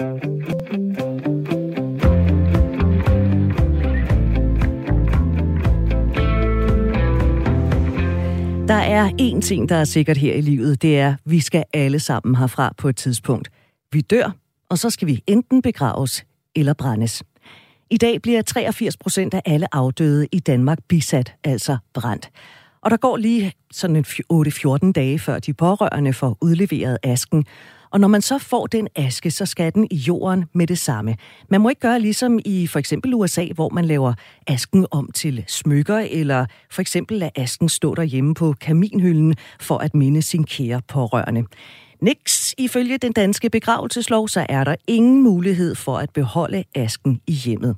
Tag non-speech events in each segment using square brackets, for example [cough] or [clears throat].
Der er én ting, der er sikkert her i livet, det er, at vi skal alle sammen herfra på et tidspunkt. Vi dør, og så skal vi enten begraves eller brændes. I dag bliver 83 procent af alle afdøde i Danmark bisat, altså brændt. Og der går lige sådan en 8-14 dage, før de pårørende får udleveret asken. Og når man så får den aske, så skal den i jorden med det samme. Man må ikke gøre ligesom i for eksempel USA, hvor man laver asken om til smykker, eller for eksempel lade asken stå derhjemme på kaminhylden for at minde sin kære pårørende. Niks, ifølge den danske begravelseslov, så er der ingen mulighed for at beholde asken i hjemmet.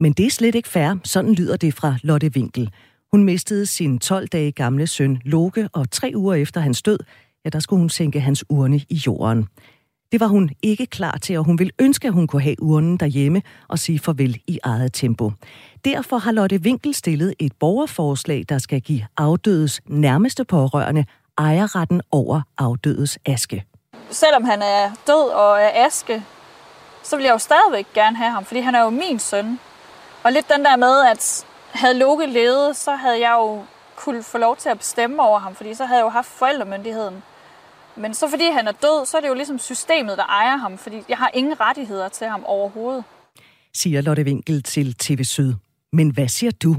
Men det er slet ikke fair, sådan lyder det fra Lotte Winkel. Hun mistede sin 12 dage gamle søn Loke, og tre uger efter hans død, ja, der skulle hun sænke hans urne i jorden. Det var hun ikke klar til, og hun ville ønske, at hun kunne have urnen derhjemme og sige farvel i eget tempo. Derfor har Lotte Winkel stillet et borgerforslag, der skal give afdødes nærmeste pårørende ejerretten over afdødes aske. Selvom han er død og er aske, så vil jeg jo stadigvæk gerne have ham, fordi han er jo min søn. Og lidt den der med, at havde Loke levet, så havde jeg jo kunne få lov til at bestemme over ham, fordi så havde jeg jo haft forældremyndigheden. Men så fordi han er død, så er det jo ligesom systemet, der ejer ham, fordi jeg har ingen rettigheder til ham overhovedet. Siger Lotte Winkel til TV Syd. Men hvad siger du?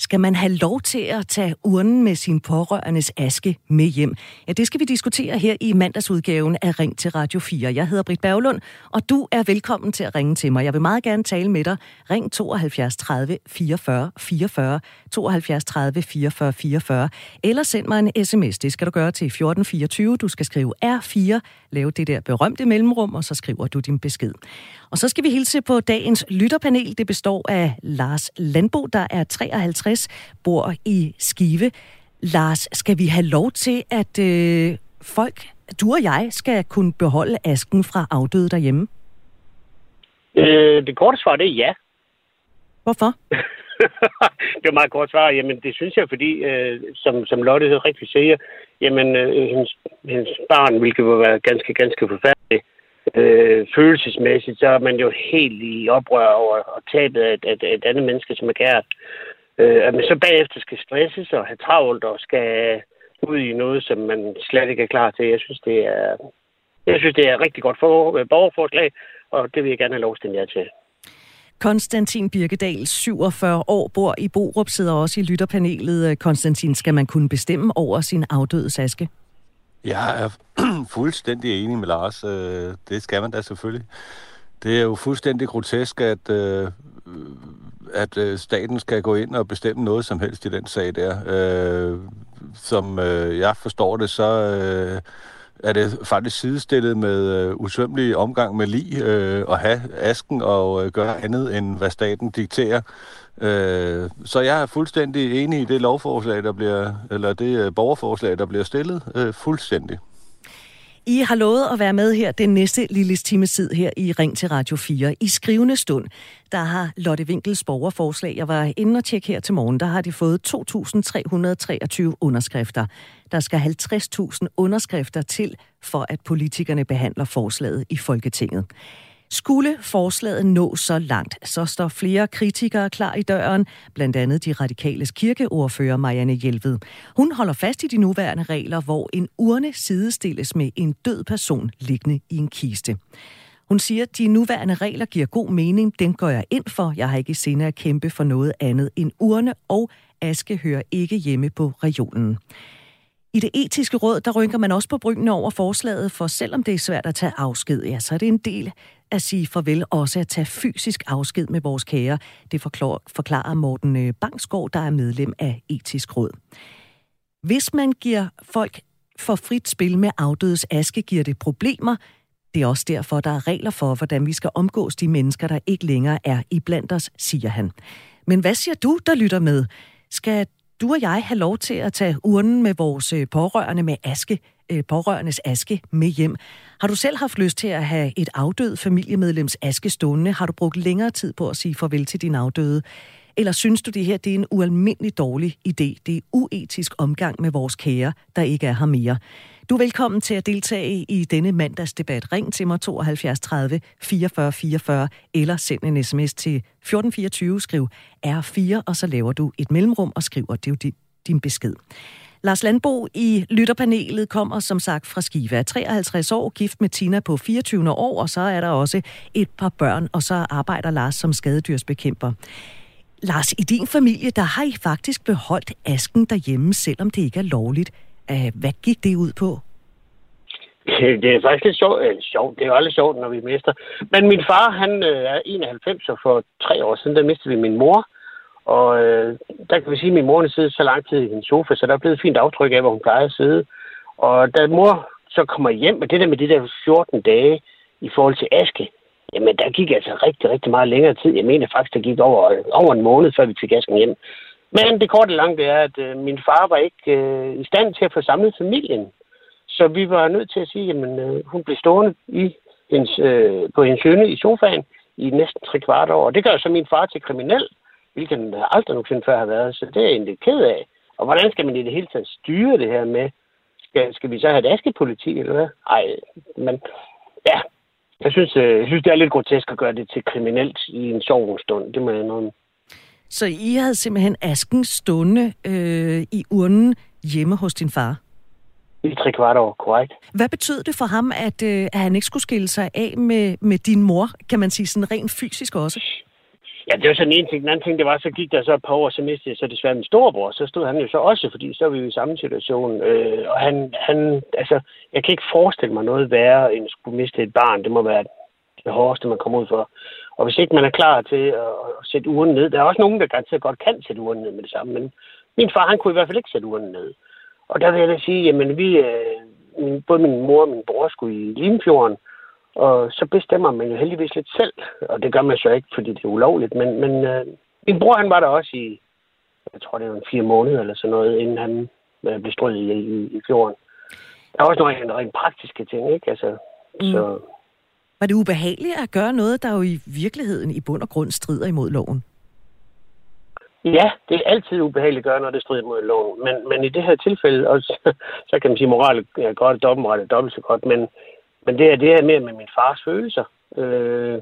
Skal man have lov til at tage urnen med sin pårørendes aske med hjem? Ja, det skal vi diskutere her i mandagsudgaven af Ring til Radio 4. Jeg hedder Britt Berglund, og du er velkommen til at ringe til mig. Jeg vil meget gerne tale med dig. Ring 72 30 44 44, 72 30 44 44, eller send mig en sms. Det skal du gøre til 1424. Du skal skrive R4, lave det der berømte mellemrum, og så skriver du din besked. Og så skal vi hilse på dagens lytterpanel. Det består af Lars Landbo, der er 53, bor i Skive. Lars, skal vi have lov til, at øh, folk, du og jeg, skal kunne beholde asken fra afdøde derhjemme? Øh, det korte svar det er ja. Hvorfor? [laughs] det er meget kort svar. Jamen, det synes jeg, fordi, øh, som, som Lotte rigtig siger, jamen, øh, hendes, hendes barn, hvilket vil være ganske, ganske forfærdeligt, øh, følelsesmæssigt, så er man jo helt i oprør over og tabet af, af, af et andet menneske, som er kært. Øh, at man så bagefter skal stresses og have travlt og skal ud i noget, som man slet ikke er klar til. Jeg synes, det er, jeg synes, det er et rigtig godt for, borgerforslag, og det vil jeg gerne have lov til jer til. Konstantin Birkedal, 47 år, bor i Borup, sidder også i lytterpanelet. Konstantin, skal man kunne bestemme over sin afdøde saske? Jeg er [clears throat] fuldstændig enig med Lars. Øh, det skal man da selvfølgelig. Det er jo fuldstændig grotesk, at, øh, at øh, staten skal gå ind og bestemme noget som helst i den sag der. Øh, som øh, jeg forstår det, så øh, er det faktisk sidestillet med usømmelig omgang med lig at have asken og gøre andet end hvad staten dikterer. Øh, så jeg er fuldstændig enig i det lovforslag, der bliver, eller det øh, borgerforslag, der bliver stillet. Øh, fuldstændig. I har lovet at være med her den næste lille time tid her i Ring til Radio 4. I skrivende stund, der har Lotte Winkels borgerforslag, jeg var inde og tjekke her til morgen, der har de fået 2.323 underskrifter. Der skal 50.000 underskrifter til, for at politikerne behandler forslaget i Folketinget. Skulle forslaget nå så langt, så står flere kritikere klar i døren, blandt andet de radikales kirkeordfører Marianne Hjelved. Hun holder fast i de nuværende regler, hvor en urne sidestilles med en død person liggende i en kiste. Hun siger, at de nuværende regler giver god mening. Den går jeg ind for. Jeg har ikke i at kæmpe for noget andet end urne, og aske hører ikke hjemme på regionen. I det etiske råd, der rynker man også på brynene over forslaget, for selvom det er svært at tage afsked, ja, så er det en del at sige farvel, også at tage fysisk afsked med vores kære. Det forklarer Morten øh, Bangsgaard, der er medlem af etisk råd. Hvis man giver folk for frit spil med afdødes aske, giver det problemer. Det er også derfor, der er regler for, hvordan vi skal omgås de mennesker, der ikke længere er i blandt os, siger han. Men hvad siger du, der lytter med? Skal du og jeg have lov til at tage urnen med vores øh, pårørende med aske, øh, pårørendes aske med hjem. Har du selv haft lyst til at have et afdød familiemedlems aske stående? Har du brugt længere tid på at sige farvel til din afdøde? Eller synes du, det her det er en ualmindelig dårlig idé? Det er uetisk omgang med vores kære, der ikke er her mere. Du er velkommen til at deltage i denne mandagsdebat. Ring til mig 72 30 44 44 eller send en sms til 1424, skriv R4, og så laver du et mellemrum og skriver, det er jo din besked. Lars Landbo i lytterpanelet kommer som sagt fra Skiva. 53 år, gift med Tina på 24 år, og så er der også et par børn, og så arbejder Lars som skadedyrsbekæmper. Lars, i din familie, der har I faktisk beholdt asken derhjemme, selvom det ikke er lovligt. Øh, hvad gik det ud på? Øh, det er faktisk lidt sjovt. Eller sjovt. Det er jo aldrig sjovt, når vi mister. Men min far, han øh, er 91, og for tre år siden, der mistede vi min mor. Og øh, der kan vi sige, at min mor har siddet så lang tid i hendes sofa, så der er blevet et fint aftryk af, hvor hun plejede at sidde. Og da mor så kommer hjem, og det der med de der 14 dage i forhold til aske, jamen der gik altså rigtig, rigtig meget længere tid. Jeg mener faktisk, der gik over, over en måned, før vi fik asken hjem. Men det korte lange, det er, at øh, min far var ikke øh, i stand til at få samlet familien. Så vi var nødt til at sige, at øh, hun blev stående i hendes, øh, på hendes høne i sofaen i næsten tre kvart år. Og det gør så min far til kriminel hvilket han aldrig nogensinde før har været. Så det er jeg egentlig ked af. Og hvordan skal man i det hele taget styre det her med, skal, skal vi så have et askepoliti, eller hvad? Nej, men ja, jeg synes, øh, jeg synes, det er lidt grotesk at gøre det til kriminelt i en sovende stund. Det må jeg noget. Så I havde simpelthen asken stående øh, i urnen hjemme hos din far? I tre kvart år, korrekt. Hvad betød det for ham, at, øh, at han ikke skulle skille sig af med, med din mor, kan man sige, sådan rent fysisk også? Ja, det var sådan en ting. Den anden ting, det var, så gik der så et par år, så mistede jeg så desværre min storebror. Så stod han jo så også, fordi så var vi i samme situation. Øh, og han, han, altså, jeg kan ikke forestille mig noget værre, end at skulle miste et barn. Det må være det hårdeste, man kommer ud for. Og hvis ikke man er klar til at, at sætte uren ned, der er også nogen, der garanteret godt kan sætte uren ned med det samme, men min far, han kunne i hvert fald ikke sætte uren ned. Og der vil jeg da sige, jamen vi, øh, både min mor og min bror skulle i Limfjorden, og så bestemmer man jo heldigvis lidt selv, og det gør man så ikke, fordi det er ulovligt. Men, men øh, min bror, han var der også i, jeg tror, det var en fire måneder eller sådan noget, inden han øh, blev strøget i, i, i fjorden. Der er også nogle rent praktiske ting, ikke? Altså, mm. så... Var det ubehageligt at gøre noget, der jo i virkeligheden i bund og grund strider imod loven? Ja, det er altid ubehageligt at gøre, når det strider mod loven. Men, men i det her tilfælde, også, så, så kan man sige, at moral er godt, dobbeltmoral er dobbelt så godt, men men det er det her mere med min fars følelser. Øh,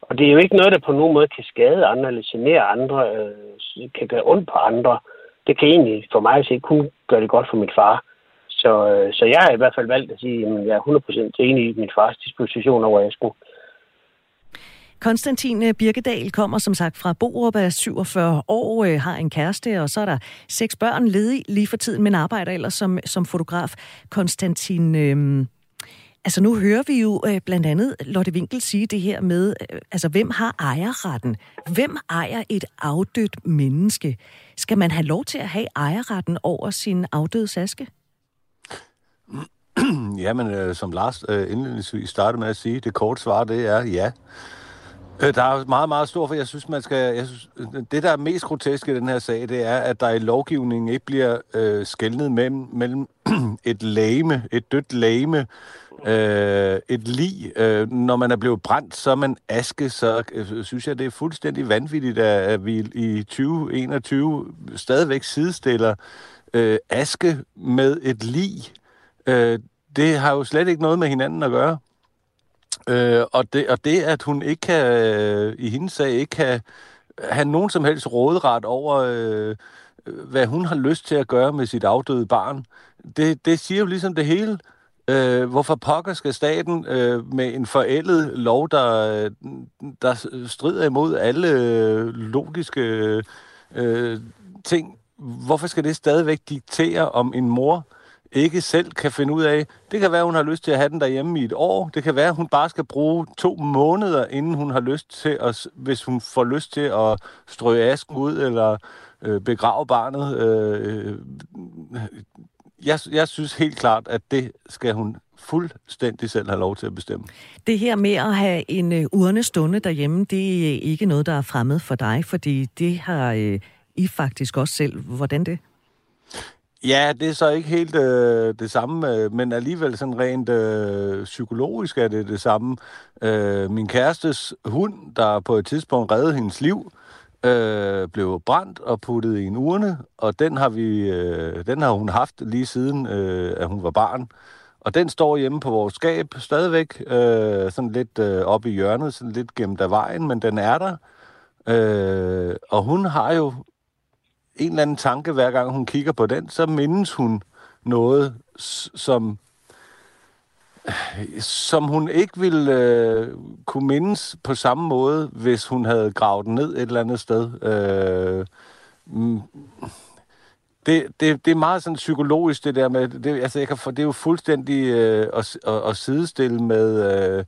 og det er jo ikke noget, der på nogen måde kan skade andre eller genere andre, øh, kan gøre ondt på andre. Det kan egentlig for mig at se kun gøre det godt for min far. Så, øh, så jeg har i hvert fald valgt at sige, at jeg er 100% enig i min fars disposition over Asken. Konstantin øh, Birkedal kommer som sagt fra Borup, er 47 år, øh, har en kæreste, og så er der seks børn ledig lige for tiden, men arbejder ellers som, som fotograf. Konstantin, øh, Altså nu hører vi jo øh, blandt andet Lotte Winkel sige det her med, øh, altså hvem har ejerretten? Hvem ejer et afdødt menneske? Skal man have lov til at have ejerretten over sin afdøde saske? [clears throat] Jamen, øh, som Lars øh, indledningsvis startede med at sige, det korte svar, det er ja. Øh, der er meget, meget stor, for jeg synes, man skal... Jeg synes, øh, det, der er mest grotesk i den her sag, det er, at der i lovgivningen ikke bliver øh, skældnet mellem, mellem [clears throat] et lame, et dødt lame, øh, et lig. Øh, når man er blevet brændt, så er man aske, så øh, synes jeg, det er fuldstændig vanvittigt, at, at vi i 2021 stadigvæk sidestiller øh, aske med et lig. Øh, det har jo slet ikke noget med hinanden at gøre. Øh, og, det, og det, at hun ikke kan, øh, i hendes sag, ikke kan have nogen som helst råderet over, øh, hvad hun har lyst til at gøre med sit afdøde barn, det, det siger jo ligesom det hele. Øh, hvorfor pokker skal staten øh, med en forældet lov, der, der strider imod alle øh, logiske øh, ting, hvorfor skal det stadigvæk diktere, om en mor ikke selv kan finde ud af. Det kan være, hun har lyst til at have den derhjemme i et år. Det kan være, hun bare skal bruge to måneder, inden hun har lyst til at, hvis hun får lyst til at strø asken ud eller øh, begrave barnet. Øh, øh, jeg, jeg synes helt klart, at det skal hun fuldstændig selv have lov til at bestemme. Det her med at have en øh, urne stående derhjemme, det er ikke noget, der er fremmed for dig, fordi det har øh, I faktisk også selv. Hvordan det? Ja, det er så ikke helt øh, det samme, øh, men alligevel sådan rent øh, psykologisk er det det samme. Øh, min kærestes hund, der på et tidspunkt reddede hendes liv, øh, blev brændt og puttet i en urne, og den har, vi, øh, den har hun haft lige siden, øh, at hun var barn. Og den står hjemme på vores skab stadigvæk, øh, sådan lidt øh, oppe i hjørnet, sådan lidt gemt af vejen, men den er der. Øh, og hun har jo en eller anden tanke, hver gang hun kigger på den, så mindes hun noget, som som hun ikke ville øh, kunne mindes på samme måde, hvis hun havde gravet den ned et eller andet sted. Øh, mm, det, det, det er meget sådan psykologisk, det der med, det, altså jeg kan for, det er jo fuldstændig øh, at, at, at sidestille med, øh,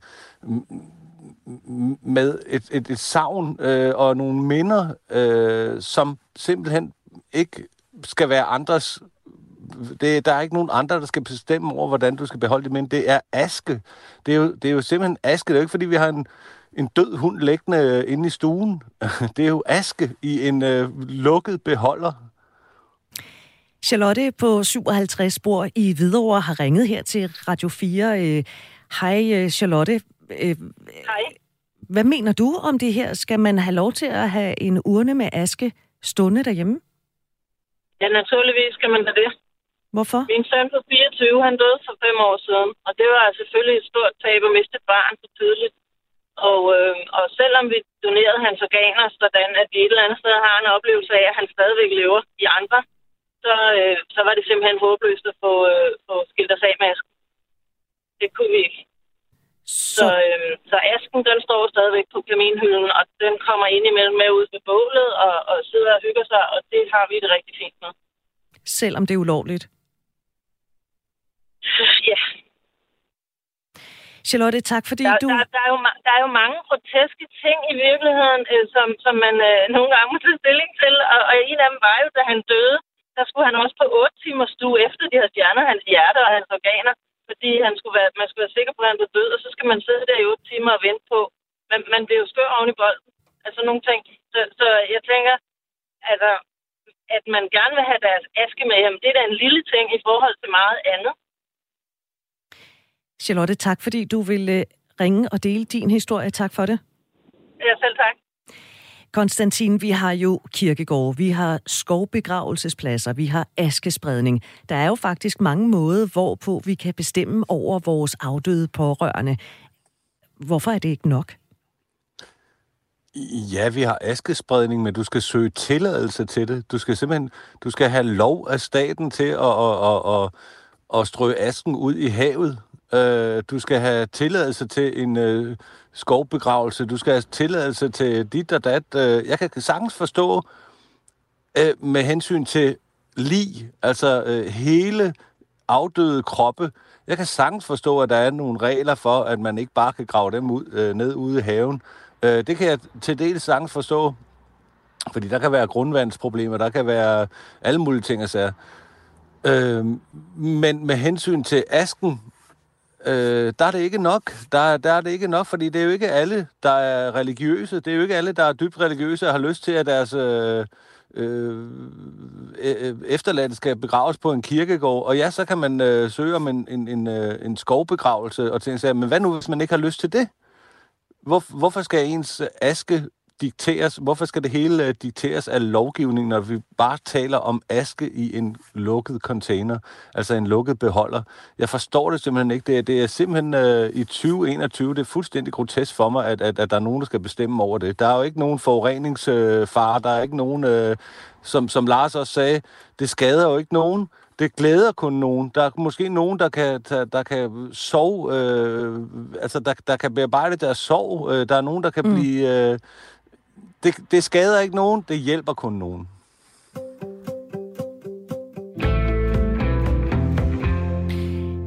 med et, et, et savn øh, og nogle minder, øh, som simpelthen ikke skal være andres det, der er ikke nogen andre, der skal bestemme over, hvordan du skal beholde det, men det er aske. Det er jo, det er jo simpelthen aske. Det er jo ikke, fordi vi har en, en død hund liggende inde i stuen. [laughs] Det er jo aske i en øh, lukket beholder. Charlotte på 57 spor i Hvidovre har ringet her til Radio 4. Øh, hej øh, Charlotte. Øh, Hej. Hvad mener du om det her? Skal man have lov til at have en urne med aske stående derhjemme? Ja, naturligvis skal man da det. Hvorfor? Min søn på 24, han døde for fem år siden, og det var selvfølgelig et stort tab at miste et barn så tidligt. Og, øh, og selvom vi donerede hans organer, sådan at vi et eller andet sted har en oplevelse af, at han stadigvæk lever i andre, så, øh, så var det simpelthen håbløst at få, øh, få skilt os af med. Det kunne vi ikke. Så, så, øh, så asken, den står stadigvæk på kaminhylden, og den kommer ind imellem med ud ved bålet og, og sidder og hygger sig, og det har vi det rigtig fint med. Selvom det er ulovligt? Ja. Charlotte, tak fordi der, du... Der, der, er jo, der er jo mange groteske ting i virkeligheden, øh, som, som man øh, [laughs] nogle gange må tage stilling til. Og, og en af dem var jo, da han døde, der skulle han også på 8 timer stue efter, de havde fjernet hans hjerte og hans organer, fordi han skulle være, man skulle være sikker på, at han blev død, og så skal man sidde der i 8 timer og vente på. Man, man bliver jo skør oven i bolden. Altså nogle ting. Så, så jeg tænker, altså, at man gerne vil have deres aske med hjem, det er da en lille ting i forhold til meget andet. Charlotte, tak fordi du ville ringe og dele din historie. Tak for det. Ja, selv tak. Konstantin, vi har jo kirkegård, vi har skovbegravelsespladser, vi har askespredning. Der er jo faktisk mange måder, hvorpå vi kan bestemme over vores afdøde pårørende. Hvorfor er det ikke nok? Ja, vi har askespredning, men du skal søge tilladelse til det. Du skal simpelthen du skal have lov af staten til at, at, at, at, at strø asken ud i havet. Øh, du skal have tilladelse til en øh, skovbegravelse. Du skal have tilladelse til dit og dat. Øh, jeg kan sagtens forstå øh, med hensyn til lig, altså øh, hele afdøde kroppe. Jeg kan sagtens forstå, at der er nogle regler for, at man ikke bare kan grave dem ud, øh, ned ude i haven. Øh, det kan jeg til dels sagtens forstå, fordi der kan være grundvandsproblemer, der kan være alle mulige ting at sige. Øh, men med hensyn til asken, øh, der er det ikke nok. Der, der er det ikke nok, fordi det er jo ikke alle, der er religiøse. Det er jo ikke alle, der er dybt religiøse og har lyst til, at deres øh øh, øh, øh, efterland skal begraves på en kirkegård. Og ja, så kan man øh, søge om en, en, en, øh, en skovbegravelse og tænke sig, men hvad nu, hvis man ikke har lyst til det? Hvor, hvorfor skal ens aske dikteres, hvorfor skal det hele øh, dikteres af lovgivning, når vi bare taler om aske i en lukket container, altså en lukket beholder? Jeg forstår det simpelthen ikke. Det er, det er simpelthen uh, i 2021, det er fuldstændig grotesk for mig, at, at, at der er nogen, der skal bestemme over det. Der er jo ikke nogen forureningsfare, der er ikke nogen, uh, som, som Lars også sagde, det skader jo ikke nogen det glæder kun nogen. Der er måske nogen, der kan, der, der kan sove, øh, altså der, der kan bearbejde deres sorg. Øh, der er nogen, der kan mm. blive øh, det, det skader ikke nogen, det hjælper kun nogen.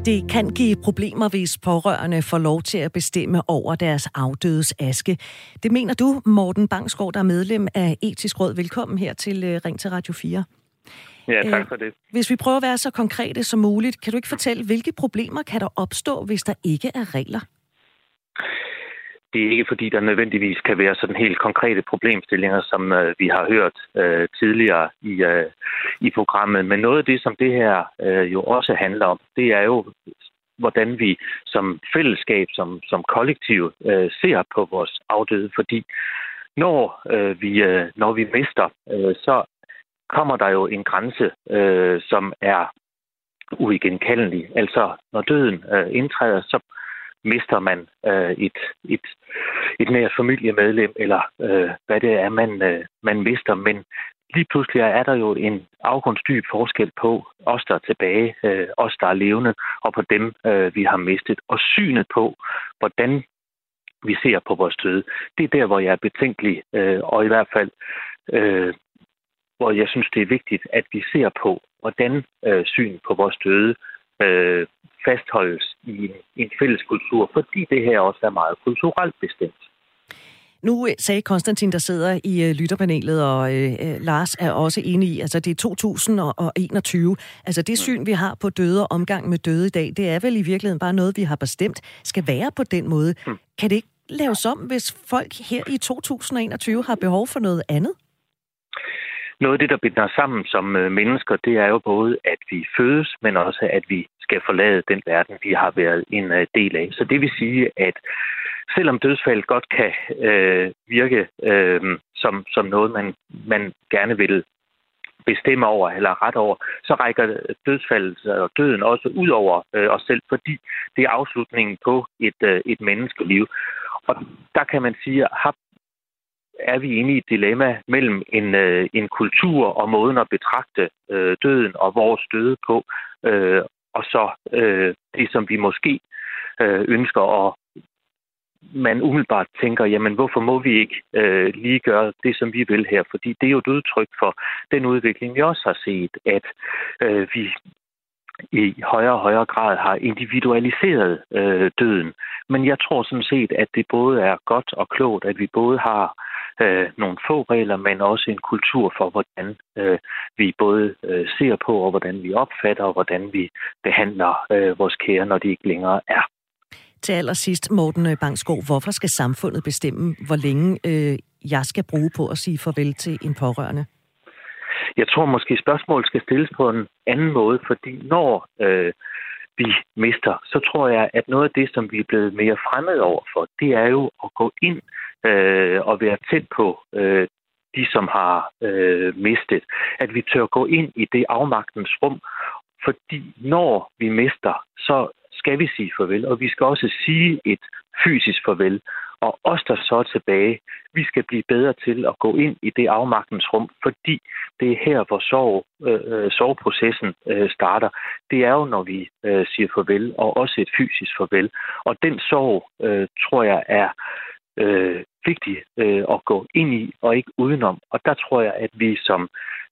Det kan give problemer, hvis pårørende får lov til at bestemme over deres afdødes aske. Det mener du, Morten Bangsgaard, der er medlem af Etisk Råd. Velkommen her til øh, Ring til Radio 4. Ja, tak for det. Hvis vi prøver at være så konkrete som muligt, kan du ikke fortælle, hvilke problemer kan der opstå, hvis der ikke er regler? Det er ikke fordi, der nødvendigvis kan være sådan helt konkrete problemstillinger, som øh, vi har hørt øh, tidligere i, øh, i programmet. Men noget af det, som det her øh, jo også handler om, det er jo, hvordan vi som fællesskab, som, som kollektiv øh, ser på vores afdøde. Fordi når, øh, vi, øh, når vi mister, øh, så kommer der jo en grænse, øh, som er uigenkaldelig. Altså, når døden øh, indtræder, så mister man øh, et, et, et nært familiemedlem, eller øh, hvad det er, man, øh, man mister. Men lige pludselig er der jo en afgrundsdyb forskel på os, der er tilbage, øh, os, der er levende, og på dem, øh, vi har mistet. Og synet på, hvordan vi ser på vores døde, det er der, hvor jeg er betænkelig, øh, og i hvert fald, øh, hvor jeg synes, det er vigtigt, at vi ser på, hvordan øh, syn på vores døde øh, fastholdes i en, en fælles kultur, fordi det her også er meget kulturelt bestemt. Nu øh, sagde Konstantin, der sidder i øh, lytterpanelet, og øh, øh, Lars er også enig i, altså det er 2021. Altså det syn, vi har på døde og omgang med døde i dag, det er vel i virkeligheden bare noget, vi har bestemt, skal være på den måde. Mm. Kan det ikke laves om, hvis folk her i 2021 har behov for noget andet? Noget af det, der binder os sammen som øh, mennesker, det er jo både, at vi fødes, men også, at vi skal forlade den verden, vi har været en øh, del af. Så det vil sige, at selvom dødsfald godt kan øh, virke øh, som, som noget, man, man gerne vil bestemme over eller ret over, så rækker dødsfaldet og døden også ud over øh, os selv, fordi det er afslutningen på et, øh, et menneskeliv. Og der kan man sige, at er vi inde i et dilemma mellem en, øh, en kultur og måden at betragte øh, døden og vores døde på, øh, og så øh, det, som vi måske øh, ønsker og man umiddelbart tænker, jamen hvorfor må vi ikke øh, lige gøre det, som vi vil her? Fordi det er jo et udtryk for den udvikling, vi også har set, at øh, vi i højere og højere grad har individualiseret øh, døden. Men jeg tror sådan set, at det både er godt og klogt, at vi både har øh, nogle få regler, men også en kultur for, hvordan øh, vi både øh, ser på, og hvordan vi opfatter, og hvordan vi behandler øh, vores kære, når de ikke længere er. Til allersidst, Morten Bangsgaard, hvorfor skal samfundet bestemme, hvor længe øh, jeg skal bruge på at sige farvel til en pårørende? Jeg tror måske, spørgsmålet skal stilles på en anden måde, fordi når øh, vi mister, så tror jeg, at noget af det, som vi er blevet mere fremmed over for, det er jo at gå ind øh, og være tæt på øh, de, som har øh, mistet. At vi tør gå ind i det afmagtens rum, fordi når vi mister, så skal vi sige farvel, og vi skal også sige et fysisk farvel. Og os, der så er tilbage, vi skal blive bedre til at gå ind i det afmagtens rum, fordi det er her, hvor sorg, øh, øh sorgprocessen øh, starter. Det er jo, når vi øh, siger farvel, og også et fysisk farvel. Og den sorg, øh, tror jeg, er øh, vigtig øh, at gå ind i, og ikke udenom. Og der tror jeg, at vi som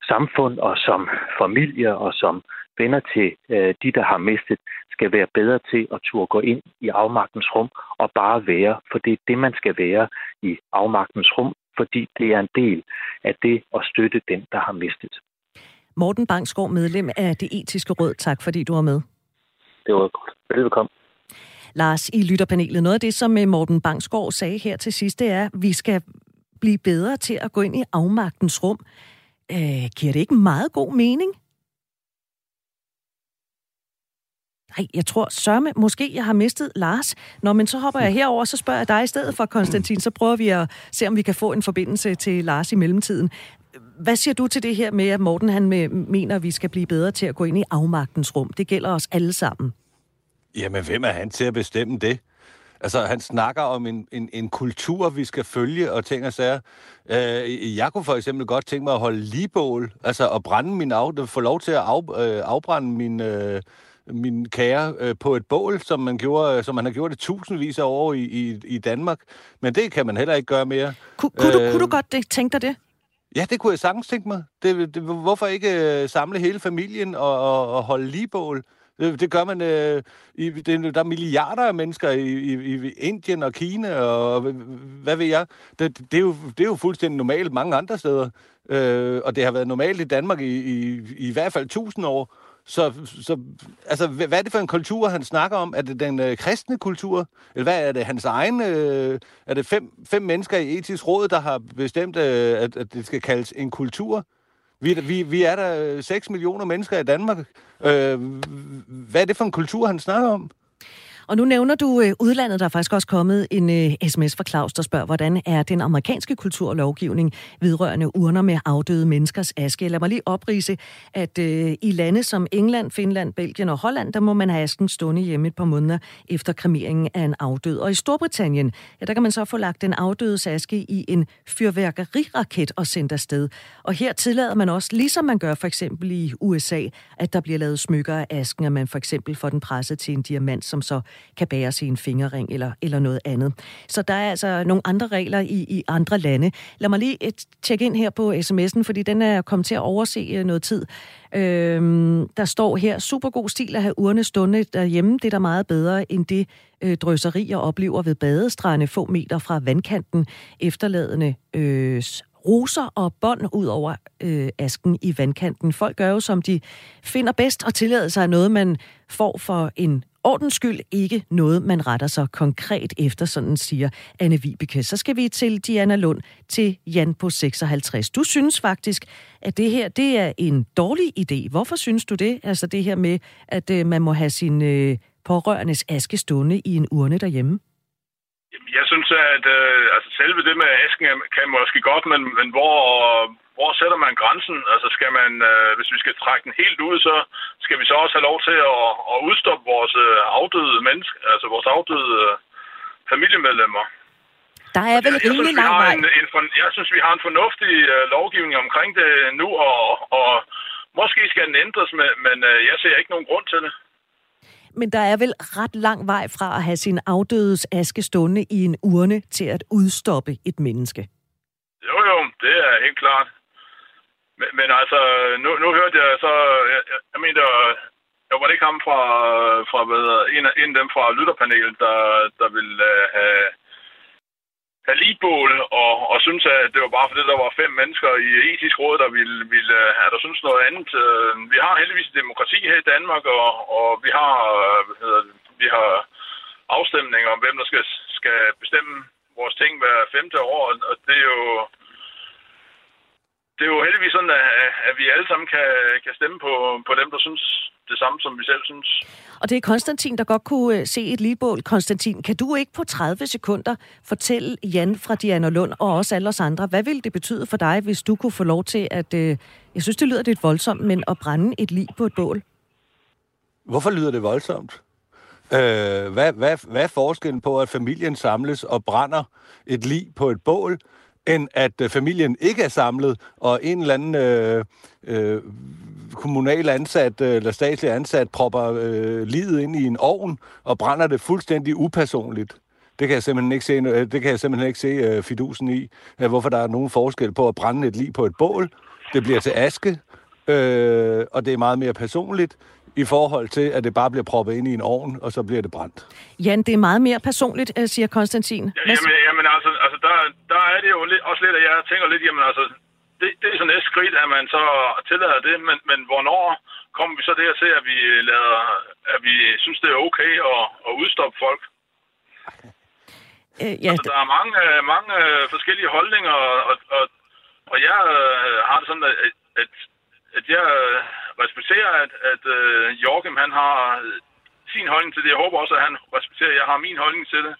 samfund og som familie og som venner til øh, de, der har mistet, skal være bedre til at turde gå ind i afmagtens rum og bare være, for det er det, man skal være i afmagtens rum, fordi det er en del af det at støtte den, der har mistet. Morten Bangsgaard, medlem af det etiske råd. Tak fordi du var med. Det var godt. Velkommen. Lars, i lytterpanelet, noget af det, som øh, Morten Bangsgaard sagde her til sidst, det er, at vi skal blive bedre til at gå ind i afmagtens rum. Øh, giver det ikke meget god mening? Nej, jeg tror sørme, måske jeg har mistet Lars. Nå, men så hopper jeg herover, så spørger jeg dig i stedet for, Konstantin. Så prøver vi at se, om vi kan få en forbindelse til Lars i mellemtiden. Hvad siger du til det her med, at Morten han øh, mener, at vi skal blive bedre til at gå ind i afmagtens rum? Det gælder os alle sammen. Jamen, hvem er han til at bestemme det? Altså, han snakker om en, en, en kultur, vi skal følge, og ting og sager. Øh, jeg kunne for eksempel godt tænke mig at holde ligebål, altså at brænde min af, få lov til at af, øh, afbrænde min, øh, min kære øh, på et bål, som man, gjorde, som man har gjort det tusindvis af år i, i, i Danmark. Men det kan man heller ikke gøre mere. Kun, kunne, øh, du, kunne du godt det, tænke dig det? Ja, det kunne jeg sagtens tænke mig. Det, det, hvorfor ikke øh, samle hele familien og, og, og holde ligebål? Øh, det, gør man... Øh, i, det, der er milliarder af mennesker i, i, i Indien og Kina, og hvad ved jeg. Det, det, er, jo, det er jo fuldstændig normalt mange andre steder. Øh, og det har været normalt i Danmark i, i, i hvert fald tusind år. Så, så altså, hvad er det for en kultur, han snakker om? Er det den øh, kristne kultur? Eller hvad er det hans egen? Øh, er det fem, fem mennesker i etisk råd, der har bestemt, øh, at, at det skal kaldes en kultur? Vi, vi, vi er der øh, 6 millioner mennesker i Danmark. Øh, hvad er det for en kultur, han snakker om? Og nu nævner du øh, udlandet. Der er faktisk også kommet en øh, sms fra Claus, der spørger, hvordan er den amerikanske kulturlovgivning vedrørende urner med afdøde menneskers aske? Lad mig lige oprise, at øh, i lande som England, Finland, Belgien og Holland, der må man have asken stående hjemme et par måneder efter kremeringen af en afdød. Og i Storbritannien, ja, der kan man så få lagt den afdødes aske i en fyrværkeriraket og sendt afsted. Og her tillader man også, ligesom man gør for eksempel i USA, at der bliver lavet smykker af asken, at man for eksempel får den presset til en diamant, som så kan bæres i en fingerring eller, eller noget andet. Så der er altså nogle andre regler i, i andre lande. Lad mig lige et, tjekke ind her på sms'en, fordi den er kommet til at overse øh, noget tid. Øhm, der står her, super god stil at have urne stående derhjemme. Det er da meget bedre end det øh, drøseri, jeg oplever ved badestrande få meter fra vandkanten, efterladende øh, roser og bånd ud over øh, asken i vandkanten. Folk gør jo, som de finder bedst, og tillader sig noget, man får for en ordens skyld ikke noget, man retter sig konkret efter, sådan siger Anne Vibeke. Så skal vi til Diana Lund, til Jan på 56. Du synes faktisk, at det her det er en dårlig idé. Hvorfor synes du det? Altså det her med, at øh, man må have sin øh, pårørendes aske stående i en urne derhjemme? Jeg synes, at øh, altså selve det med asken kan måske godt, men, men hvor, hvor sætter man grænsen? Altså skal man, øh, hvis vi skal trække den helt ud, så skal vi så også have lov til at, at udstoppe vores øh, afdøde mennesker, altså vores afdøde øh, familiemedlemmer. Der er vel rimelig lang vej. En, en, jeg synes, vi har en fornuftig øh, lovgivning omkring det nu, og, og måske skal den ændres, men, men øh, jeg ser ikke nogen grund til det. Men der er vel ret lang vej fra at have sin afdødes aske stående i en urne til at udstoppe et menneske. Jo, jo, det er helt klart. Men, men altså, nu, nu hørte jeg så, jeg, jeg, jeg mener, jeg var det ikke ham fra, fra hvad, en, af, en af dem fra lytterpanelet, der, der ville uh, have have og, og synes, at det var bare fordi, der var fem mennesker i etisk råd, der ville, ville øh, have der synes noget andet. Øh, vi har heldigvis demokrati her i Danmark, og, og vi har øh, hvad hedder vi har afstemninger om, hvem der skal, skal bestemme vores ting hver femte år, og det er jo det er jo heldigvis sådan, at, at vi alle sammen kan, kan stemme på, på dem, der synes det samme, som vi selv synes. Og det er Konstantin, der godt kunne øh, se et ligebål. Konstantin, kan du ikke på 30 sekunder fortælle Jan fra Diana Lund og også alle os andre, hvad ville det betyde for dig, hvis du kunne få lov til at, øh, jeg synes det lyder lidt voldsomt, men at brænde et lig på et bål? Hvorfor lyder det voldsomt? Øh, hvad, hvad, hvad er forskellen på, at familien samles og brænder et lig på et bål, end at øh, familien ikke er samlet, og en eller anden øh, øh, kommunal ansat øh, eller statslig ansat propper øh, livet ind i en ovn og brænder det fuldstændig upersonligt. Det kan jeg simpelthen ikke se, øh, det kan jeg simpelthen ikke se øh, fidusen i, øh, hvorfor der er nogen forskel på at brænde et lig på et bål. Det bliver til aske, øh, og det er meget mere personligt i forhold til, at det bare bliver proppet ind i en ovn, og så bliver det brændt. Jan, det er meget mere personligt, øh, siger Konstantin. Ja, jamen, jamen altså, altså der, der er det jo lidt, også lidt, at jeg tænker lidt, jamen altså, det, det er så næste skridt, at man så tillader det, men, men hvornår kommer vi så til, at vi lader, at vi synes, det er okay at, at udstoppe folk? Øh, ja, altså, der er mange, mange forskellige holdninger, og, og, og jeg øh, har det sådan, at, at, at jeg øh, respekterer, at, at øh, uh, Jorgen han har øh, sin holdning til det. Jeg håber også, at han respekterer, at jeg har min holdning til det.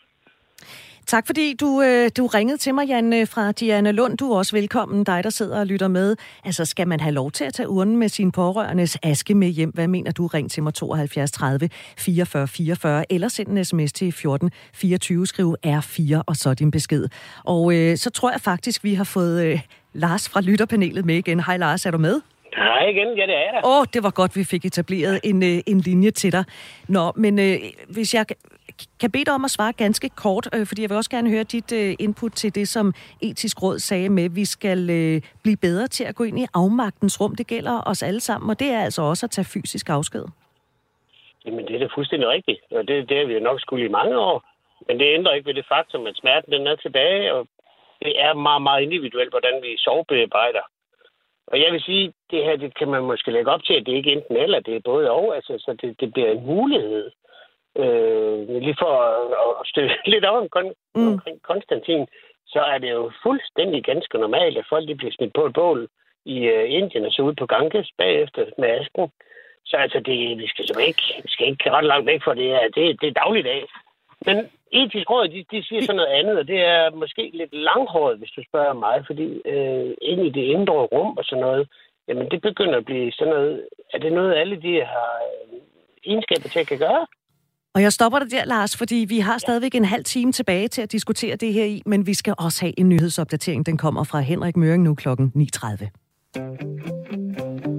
Tak fordi du, øh, du ringede til mig, Jan, fra Diana Lund. Du er også velkommen, dig der sidder og lytter med. Altså, skal man have lov til at tage urnen med sin pårørendes aske med hjem? Hvad mener du? Ring til mig 72 30 44 44, eller send en sms til 14 24, skriv R4, og så din besked. Og øh, så tror jeg faktisk, vi har fået øh, Lars fra lytterpanelet med igen. Hej Lars, er du med? Hej igen, ja det er der. Åh, oh, det var godt, vi fik etableret en, øh, en linje til dig. Nå, men øh, hvis jeg kan bede dig om at svare ganske kort, øh, fordi jeg vil også gerne høre dit øh, input til det, som etisk råd sagde med, at vi skal øh, blive bedre til at gå ind i afmagtens rum. Det gælder os alle sammen, og det er altså også at tage fysisk afsked. Jamen, det er da fuldstændig rigtigt, og det, det har vi jo nok skulle i mange år. Men det ændrer ikke ved det faktum, at smerten den er tilbage, og det er meget, meget individuelt, hvordan vi sovebearbejder. Og jeg vil sige, det her det kan man måske lægge op til, at det ikke enten eller, det er både og. Altså, så det, det bliver en mulighed øh, lige for at, at støtte [laughs] lidt om mm. omkring Konstantin, så er det jo fuldstændig ganske normalt, at folk de bliver smidt på et bål i uh, Indien og så ud på Ganges bagefter med asken. Så altså, det, vi skal simpelthen ikke, vi skal ikke ret langt væk fra det her. Det, det er dagligdag. Men etisk råd, de, de siger sådan noget andet, og det er måske lidt langhåret, hvis du spørger mig, fordi øh, ind i det indre rum og sådan noget, jamen det begynder at blive sådan noget, er det noget, alle de har øh, egenskaber til at kan gøre? Og jeg stopper dig der, Lars, fordi vi har stadigvæk en halv time tilbage til at diskutere det her i, men vi skal også have en nyhedsopdatering. Den kommer fra Henrik Møring nu klokken 9.30.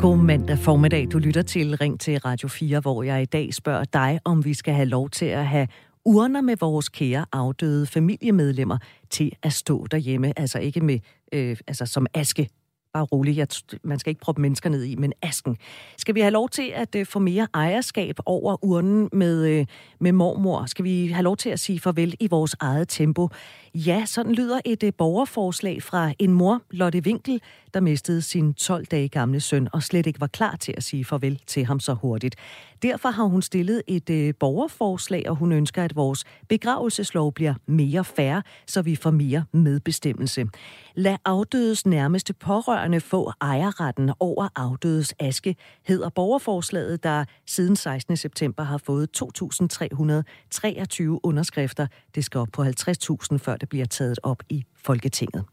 God mandag formiddag. Du lytter til Ring til Radio 4, hvor jeg i dag spørger dig, om vi skal have lov til at have urner med vores kære afdøde familiemedlemmer til at stå derhjemme. Altså ikke med, øh, altså som aske bare rolig, jeg, man skal ikke proppe mennesker ned i, men asken. Skal vi have lov til at uh, få mere ejerskab over urnen med, uh, med mormor? Skal vi have lov til at sige farvel i vores eget tempo? Ja, sådan lyder et uh, borgerforslag fra en mor, Lotte Winkel, der mistede sin 12 dage gamle søn og slet ikke var klar til at sige farvel til ham så hurtigt. Derfor har hun stillet et øh, borgerforslag, og hun ønsker, at vores begravelseslov bliver mere færre, så vi får mere medbestemmelse. Lad afdødes nærmeste pårørende få ejerretten over afdødes aske, hedder borgerforslaget, der siden 16. september har fået 2.323 underskrifter. Det skal op på 50.000, før det bliver taget op i Folketinget.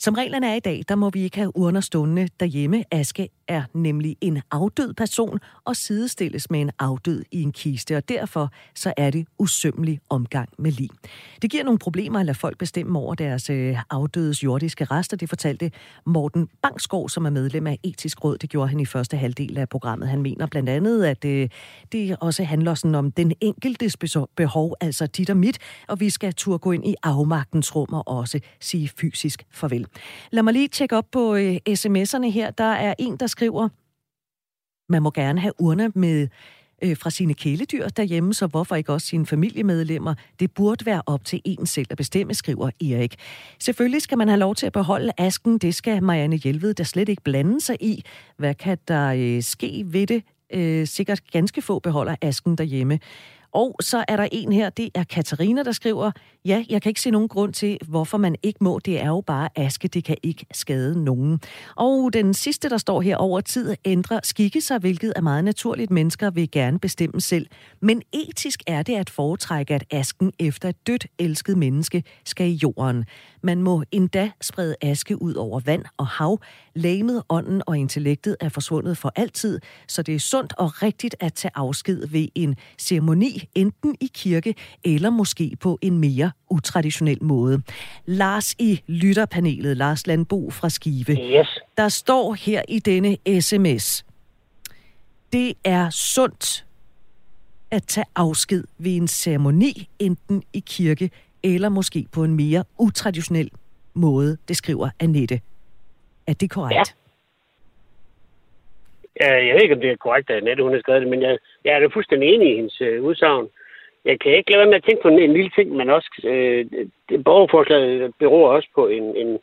Som reglerne er i dag, der må vi ikke have urner stående derhjemme. Aske er nemlig en afdød person og sidestilles med en afdød i en kiste, og derfor så er det usømmelig omgang med lig. Det giver nogle problemer at lade folk bestemme over deres øh, afdødes jordiske rester, det fortalte Morten Bangskov, som er medlem af Etisk Råd. Det gjorde han i første halvdel af programmet. Han mener blandt andet, at øh, det også handler sådan om den enkeltes behov, altså dit og mit, og vi skal turde gå ind i afmagtens rum og også sige fysisk farvel. Lad mig lige tjekke op på øh, sms'erne her. Der er en, der skriver, man må gerne have urner med øh, fra sine kæledyr derhjemme, så hvorfor ikke også sine familiemedlemmer? Det burde være op til en selv at bestemme, skriver Erik. Selvfølgelig skal man have lov til at beholde asken. Det skal Marianne Hjelved der slet ikke blande sig i. Hvad kan der øh, ske ved det? Øh, sikkert ganske få beholder asken derhjemme. Og så er der en her, det er Katarina, der skriver, ja, jeg kan ikke se nogen grund til, hvorfor man ikke må. Det er jo bare aske, det kan ikke skade nogen. Og den sidste, der står her over tid, ændrer skikke sig, hvilket er meget naturligt. Mennesker vil gerne bestemme selv. Men etisk er det at foretrække, at asken efter et dødt elsket menneske skal i jorden. Man må endda sprede aske ud over vand og hav. Lægemet, ånden og intellektet er forsvundet for altid, så det er sundt og rigtigt at tage afsked ved en ceremoni, enten i kirke eller måske på en mere utraditionel måde. Lars i lytterpanelet, Lars Landbo fra Skive. Yes. Der står her i denne sms, det er sundt at tage afsked ved en ceremoni, enten i kirke eller måske på en mere utraditionel måde, det skriver Annette. Er det korrekt? Ja. Jeg ved ikke, om det er korrekt, at Annette hun har skrevet det, men jeg, jeg er da fuldstændig enig i hendes øh, udsagn. Jeg kan ikke lade være med at tænke på en, en lille ting, men også øh, det borgerforslaget beror også på en, en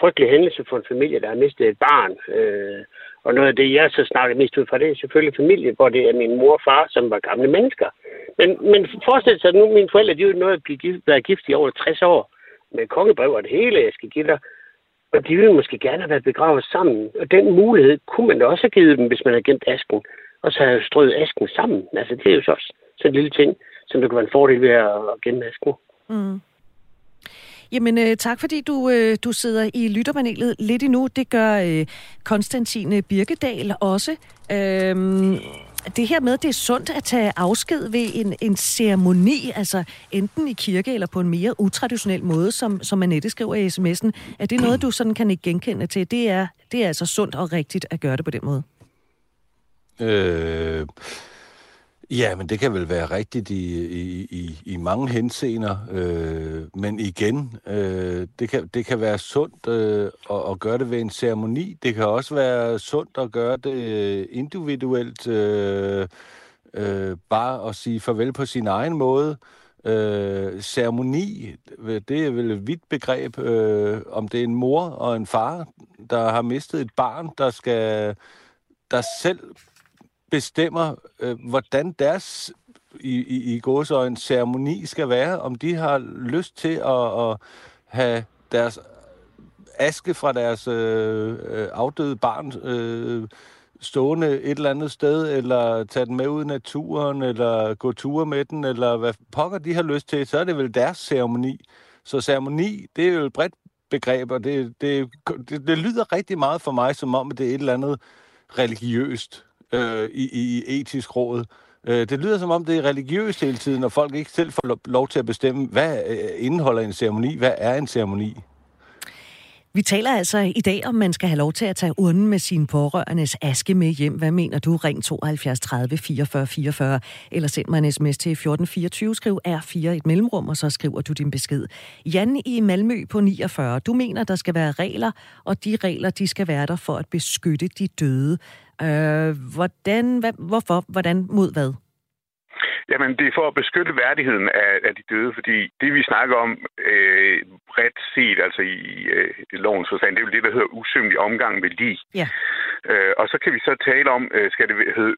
frygtelig hændelse for en familie, der har mistet et barn. Øh, og noget af det, jeg så snakker mest ud fra, det er selvfølgelig familie, hvor det er min mor og far, som var gamle mennesker. Men, men forestil sig, nu mine forældre, de er jo nået at blive gift, været gift i over 60 år, med kongebrev og det hele, jeg skal give dig. Og de ville måske gerne have været begravet sammen. Og den mulighed kunne man da også have givet dem, hvis man havde gemt asken. Og så have strøget asken sammen. Altså, det er jo så også sådan en lille ting, som det kan være en fordel ved at, gemme asken. Mm. Jamen øh, tak, fordi du, øh, du sidder i lytterpanelet lidt endnu. Det gør øh, Konstantine Birkedal også. Øhm, det her med, at det er sundt at tage afsked ved en, en ceremoni, altså enten i kirke eller på en mere utraditionel måde, som, som Annette skriver i sms'en. Er det noget, du sådan kan ikke genkende til? Det er, det er altså sundt og rigtigt at gøre det på den måde? Øh, ja, men det kan vel være rigtigt i, i, i, i mange henseender. Øh, men igen, øh, det, kan, det kan være sundt øh, at, at gøre det ved en ceremoni. Det kan også være sundt at gøre det øh, individuelt. Øh, øh, bare at sige farvel på sin egen måde. Øh, ceremoni, det er vel et vidt begreb, øh, om det er en mor og en far, der har mistet et barn, der skal der selv bestemmer, øh, hvordan deres i, i, i en ceremoni skal være, om de har lyst til at, at have deres aske fra deres øh, øh, afdøde barn øh, stående et eller andet sted, eller tage den med ud i naturen, eller gå ture med den, eller hvad pokker de har lyst til, så er det vel deres ceremoni. Så ceremoni, det er jo et bredt begreb, og det, det, det, det lyder rigtig meget for mig, som om det er et eller andet religiøst øh, i, i etisk råd. Øh, det lyder som om, det er religiøst hele tiden, og folk ikke selv får lov til at bestemme, hvad øh, indeholder en ceremoni, hvad er en ceremoni? Vi taler altså i dag, om man skal have lov til at tage urnen med sine pårørendes aske med hjem. Hvad mener du? Ring 72 30 44 44, eller send mig en sms til 1424, skriv R4 et mellemrum, og så skriver du din besked. Jan i Malmø på 49, du mener, der skal være regler, og de regler, de skal være der for at beskytte de døde. Øh, hvordan, hvad, hvorfor, hvordan, mod hvad? Jamen, det er for at beskytte værdigheden af, af de døde, fordi det, vi snakker om øh, bredt set, altså i øh, lovens forstand, det er jo det, der hedder usømmelig omgang med lige. Ja. Øh, og så kan vi så tale om, øh, skal det hedde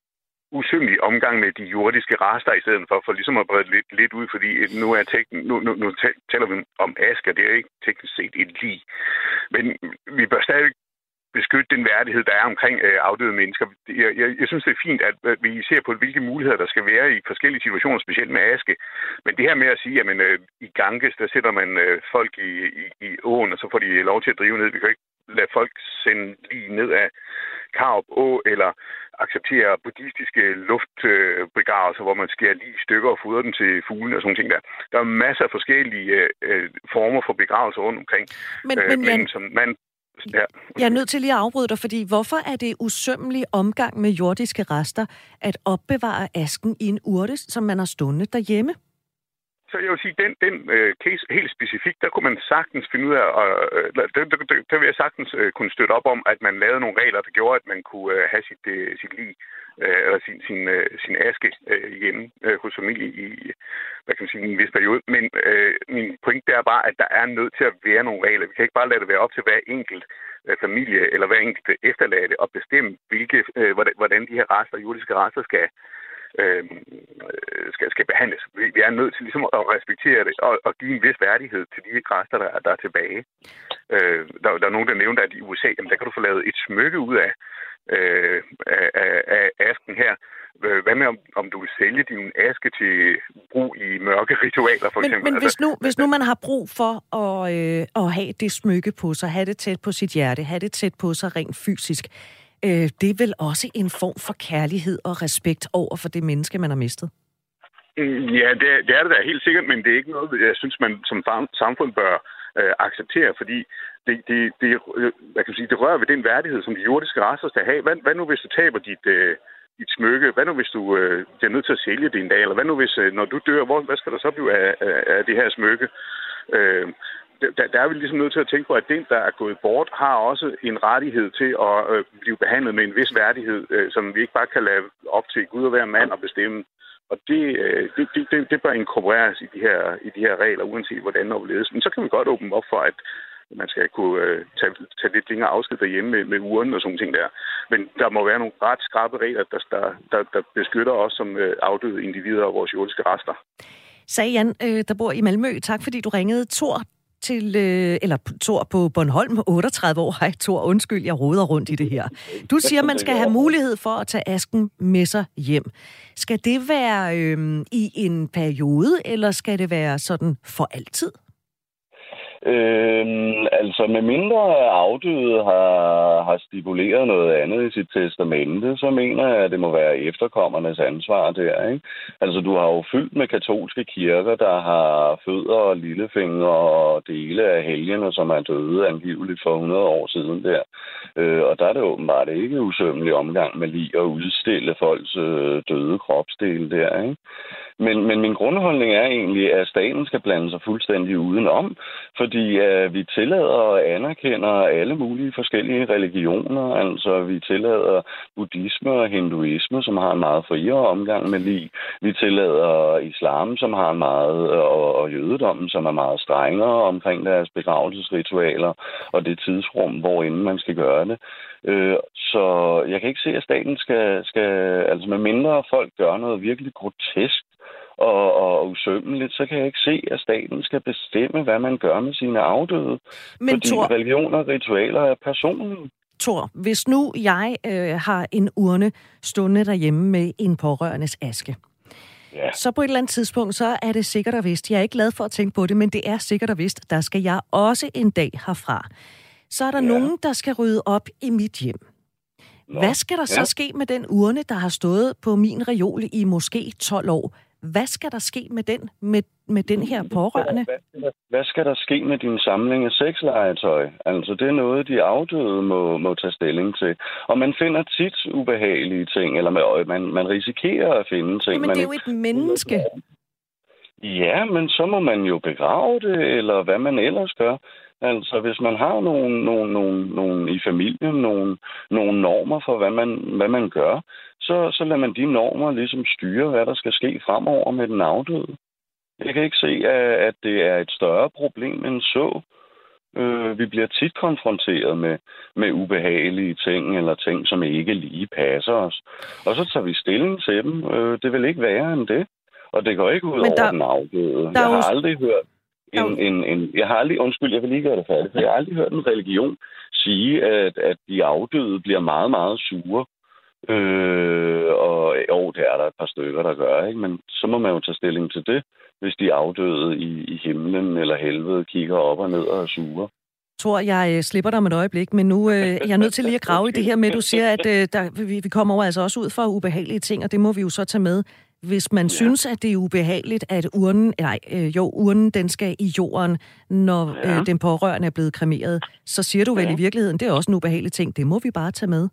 usømmelig omgang med de jordiske rester i stedet for, for ligesom at brede lidt, lidt ud, fordi nu, er tekn, nu, nu, nu taler vi om asker, det er ikke teknisk set et lig. Men vi bør stadig beskytte den værdighed, der er omkring øh, afdøde mennesker. Jeg, jeg, jeg synes, det er fint, at, vi ser på, hvilke muligheder der skal være i forskellige situationer, specielt med aske. Men det her med at sige, at øh, i Ganges, der sætter man øh, folk i, i, i åen, og så får de lov til at drive ned. Vi kan ikke lade folk sende lige ned af Karup Å, eller acceptere buddhistiske luftbegravelser, hvor man skærer lige stykker og fodrer dem til fuglene og sådan ting der. Der er masser af forskellige øh, former for begravelser rundt omkring. Men, men, øh, men som man Ja. Jeg er nødt til lige at afbryde dig, fordi hvorfor er det usømmelig omgang med jordiske rester at opbevare asken i en urte, som man har stående derhjemme? Så jeg vil sige, den, den øh, case helt specifikt, der kunne man sagtens finde ud af, og øh, der, der, der, der vil jeg sagtens øh, kunne støtte op om, at man lavede nogle regler, der gjorde, at man kunne øh, have sit, øh, sit liv, øh, eller sin, sin, øh, sin aske øh, hjemme øh, hos familie i, hvad kan man sige, en vis periode. Men øh, min point er bare, at der er nødt til at være nogle regler. Vi kan ikke bare lade det være op til hver enkelt øh, familie, eller hver enkelt efterladte, at bestemme, hvilke, øh, hvordan, hvordan de her rester, jordiske rester, skal, øh, skal, behandles. Vi, vi er nødt til ligesom at respektere det og, og give en vis værdighed til de græster, der, der er tilbage. Øh, der, der er nogen, der nævnte, at i USA, jamen, der kan du få lavet et smykke ud af, øh, af, af, af asken her. Øh, hvad med, om, om du vil sælge din aske til brug i mørke ritualer, for men, eksempel? Men hvis nu, hvis nu man har brug for at, øh, at have det smykke på sig, have det tæt på sit hjerte, have det tæt på sig rent fysisk, øh, det er vel også en form for kærlighed og respekt over for det menneske, man har mistet? Øh, ja, det, det er det da helt sikkert, men det er ikke noget, jeg synes, man som samfund bør øh, acceptere, fordi det, det, det, hvad kan man sige, det rører ved den værdighed, som de jordiske raser skal have. Hvad, hvad nu, hvis du taber dit, øh, dit smykke? Hvad nu, hvis du øh, bliver nødt til at sælge det en dag? Eller hvad nu, hvis, øh, når du dør, hvor, hvad skal der så blive af, af, af det her smykke? Øh, der, der er vi ligesom nødt til at tænke på, at den, der er gået bort, har også en rettighed til at øh, blive behandlet med en vis værdighed, øh, som vi ikke bare kan lade op til Gud og være mand og bestemme. Og det, øh, det, det, det, det bør inkorporeres i de, her, i de her regler, uanset hvordan og hvorledes. Men så kan vi godt åbne op for, at man skal kunne øh, tage, tage lidt længere afsked derhjemme med, med uren og sådan ting der. Men der må være nogle ret skarpe regler, der, der, der, der beskytter os som øh, afdøde individer og vores jordiske rester. Sagde Jan, øh, der bor i Malmø. Tak fordi du ringede. Tor, til, øh, eller Tor på Bornholm, 38 år. Hej Tor, undskyld, jeg roder rundt i det her. Du siger, man skal have mulighed for at tage asken med sig hjem. Skal det være øh, i en periode, eller skal det være sådan for altid? Øhm, altså, med mindre afdøde har, har stipuleret noget andet i sit testamente, så mener jeg, at det må være efterkommernes ansvar der, ikke? Altså, du har jo fyldt med katolske kirker, der har fødder og lillefingre og dele af helgene, som er døde angiveligt for 100 år siden der. Øh, og der er det åbenbart ikke usømmelig omgang med lige at udstille folks øh, døde kropsdele der, ikke? Men, men min grundholdning er egentlig, at staten skal blande sig fuldstændig udenom, fordi uh, vi tillader og anerkender alle mulige forskellige religioner. Altså, vi tillader buddhisme og hinduisme, som har en meget friere omgang med lige. Vi tillader islam, som har en meget, øh, og, og jødedommen, som er meget strengere omkring deres begravelsesritualer og det tidsrum, hvor inden man skal gøre det. Øh, så jeg kan ikke se, at staten skal, skal altså med mindre folk gør noget virkelig grotesk, og, og usømmeligt, så kan jeg ikke se, at staten skal bestemme, hvad man gør med sine afdøde. Men fordi Thor, religioner og ritualer er personlige. Thor, hvis nu jeg øh, har en urne stående derhjemme med en pårørendes aske, Ja. så på et eller andet tidspunkt, så er det sikkert og vist. Jeg er ikke glad for at tænke på det, men det er sikkert og vist. Der skal jeg også en dag herfra. Så er der Ja. nogen, der skal rydde op i mit hjem. Nå, Hvad skal der så ja. ske med den urne, der har stået på min reol i måske 12 år? Hvad skal der ske med den, med, med den her pårørende? Hvad, skal der ske med din samling af sexlegetøj? Altså, det er noget, de afdøde må, må tage stilling til. Og man finder tit ubehagelige ting, eller man, man, man risikerer at finde ting. Jamen, man det er jo et menneske. Ja, men så må man jo begrave det, eller hvad man ellers gør. Altså, hvis man har nogle, nogle, nogle, nogle i familien, nogle, nogle normer for, hvad man, hvad man gør, så, så lader man de normer ligesom styre, hvad der skal ske fremover med den afdøde. Jeg kan ikke se, at, det er et større problem end så. Øh, vi bliver tit konfronteret med, med ubehagelige ting, eller ting, som ikke lige passer os. Og så tager vi stilling til dem. Øh, det vil ikke være end det. Og det går ikke ud Men over der- den afdøde. der er Jeg jo- har aldrig hørt En, en, en, jeg har aldrig, undskyld, jeg vil lige gøre det færdigt, for jeg har aldrig hørt en religion sige, at, at de afdøde bliver meget, meget sure. Øh, og jo, det er der et par stykker, der gør, ikke? men så må man jo tage stilling til det, hvis de afdøde i, i himlen eller helvede kigger op og ned og er sure. tror, jeg øh, slipper dig om et øjeblik, men nu øh, jeg er nødt til lige at grave i det her med, at du siger, at øh, der, vi, vi kommer over altså også ud for ubehagelige ting, og det må vi jo så tage med. Hvis man ja. synes, at det er ubehageligt, at urnen, nej, øh, jo, urnen den skal i jorden, når ja. Øh, den pårørende er blevet kremeret, så siger du vel Ja. i virkeligheden, det er også en ubehagelig ting. Det må vi bare tage med.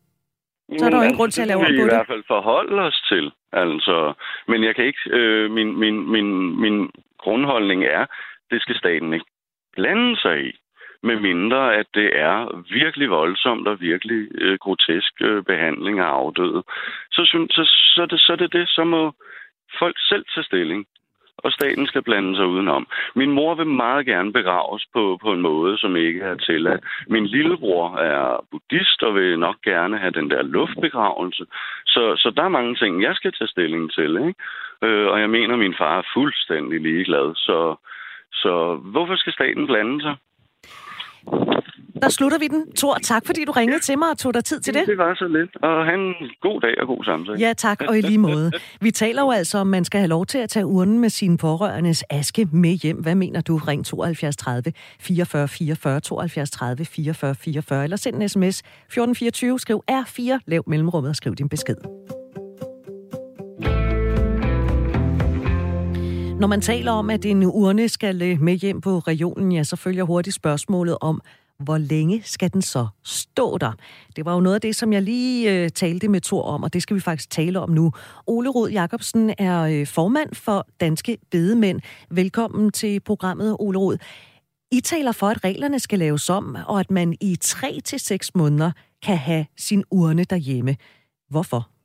Så er der jo ingen grund til at lave det om på vi det. i hvert fald forholde os til. Altså, men jeg kan ikke... Øh, min, min, min, min grundholdning er, det skal staten ikke blande sig i. Med mindre, at det er virkelig voldsomt og virkelig øh, grotesk øh, behandling af afdøde. Så, synes, så, så, det, så er det det, så må folk selv tage stilling. Og staten skal blande sig udenom. Min mor vil meget gerne begraves på, på en måde, som ikke er tilladt. Min lillebror er buddhist og vil nok gerne have den der luftbegravelse. Så, så der er mange ting, jeg skal tage stilling til. Ikke? Øh, og jeg mener, at min far er fuldstændig ligeglad. Så, så hvorfor skal staten blande sig? Der slutter vi den. Tor, tak fordi du ringede til mig og tog dig tid til det. Det var så lidt. Og han god dag og god samtale. Ja, tak, og i lige måde. [laughs] Vi taler jo altså om, man skal have lov til at tage urnen med sine pårørendes aske med hjem. Hvad mener du? Ring 72 30 44 44 72 30 44 44, eller send en sms 1424, skriv R4, lav mellemrummet og skriv din besked. Når man taler om, at en urne skal øh, med hjem på regionen, ja, så følger hurtigt spørgsmålet om, hvor længe skal den så stå der? Det var jo noget af det, som jeg lige øh, talte med Thor om, og det skal vi faktisk tale om nu. Ole Rod Jacobsen er øh, formand for Danske Bedemænd. Velkommen til programmet, Ole Rod. I taler for, at reglerne skal laves om, og at man i 3 til seks måneder kan have sin urne derhjemme. Hvorfor?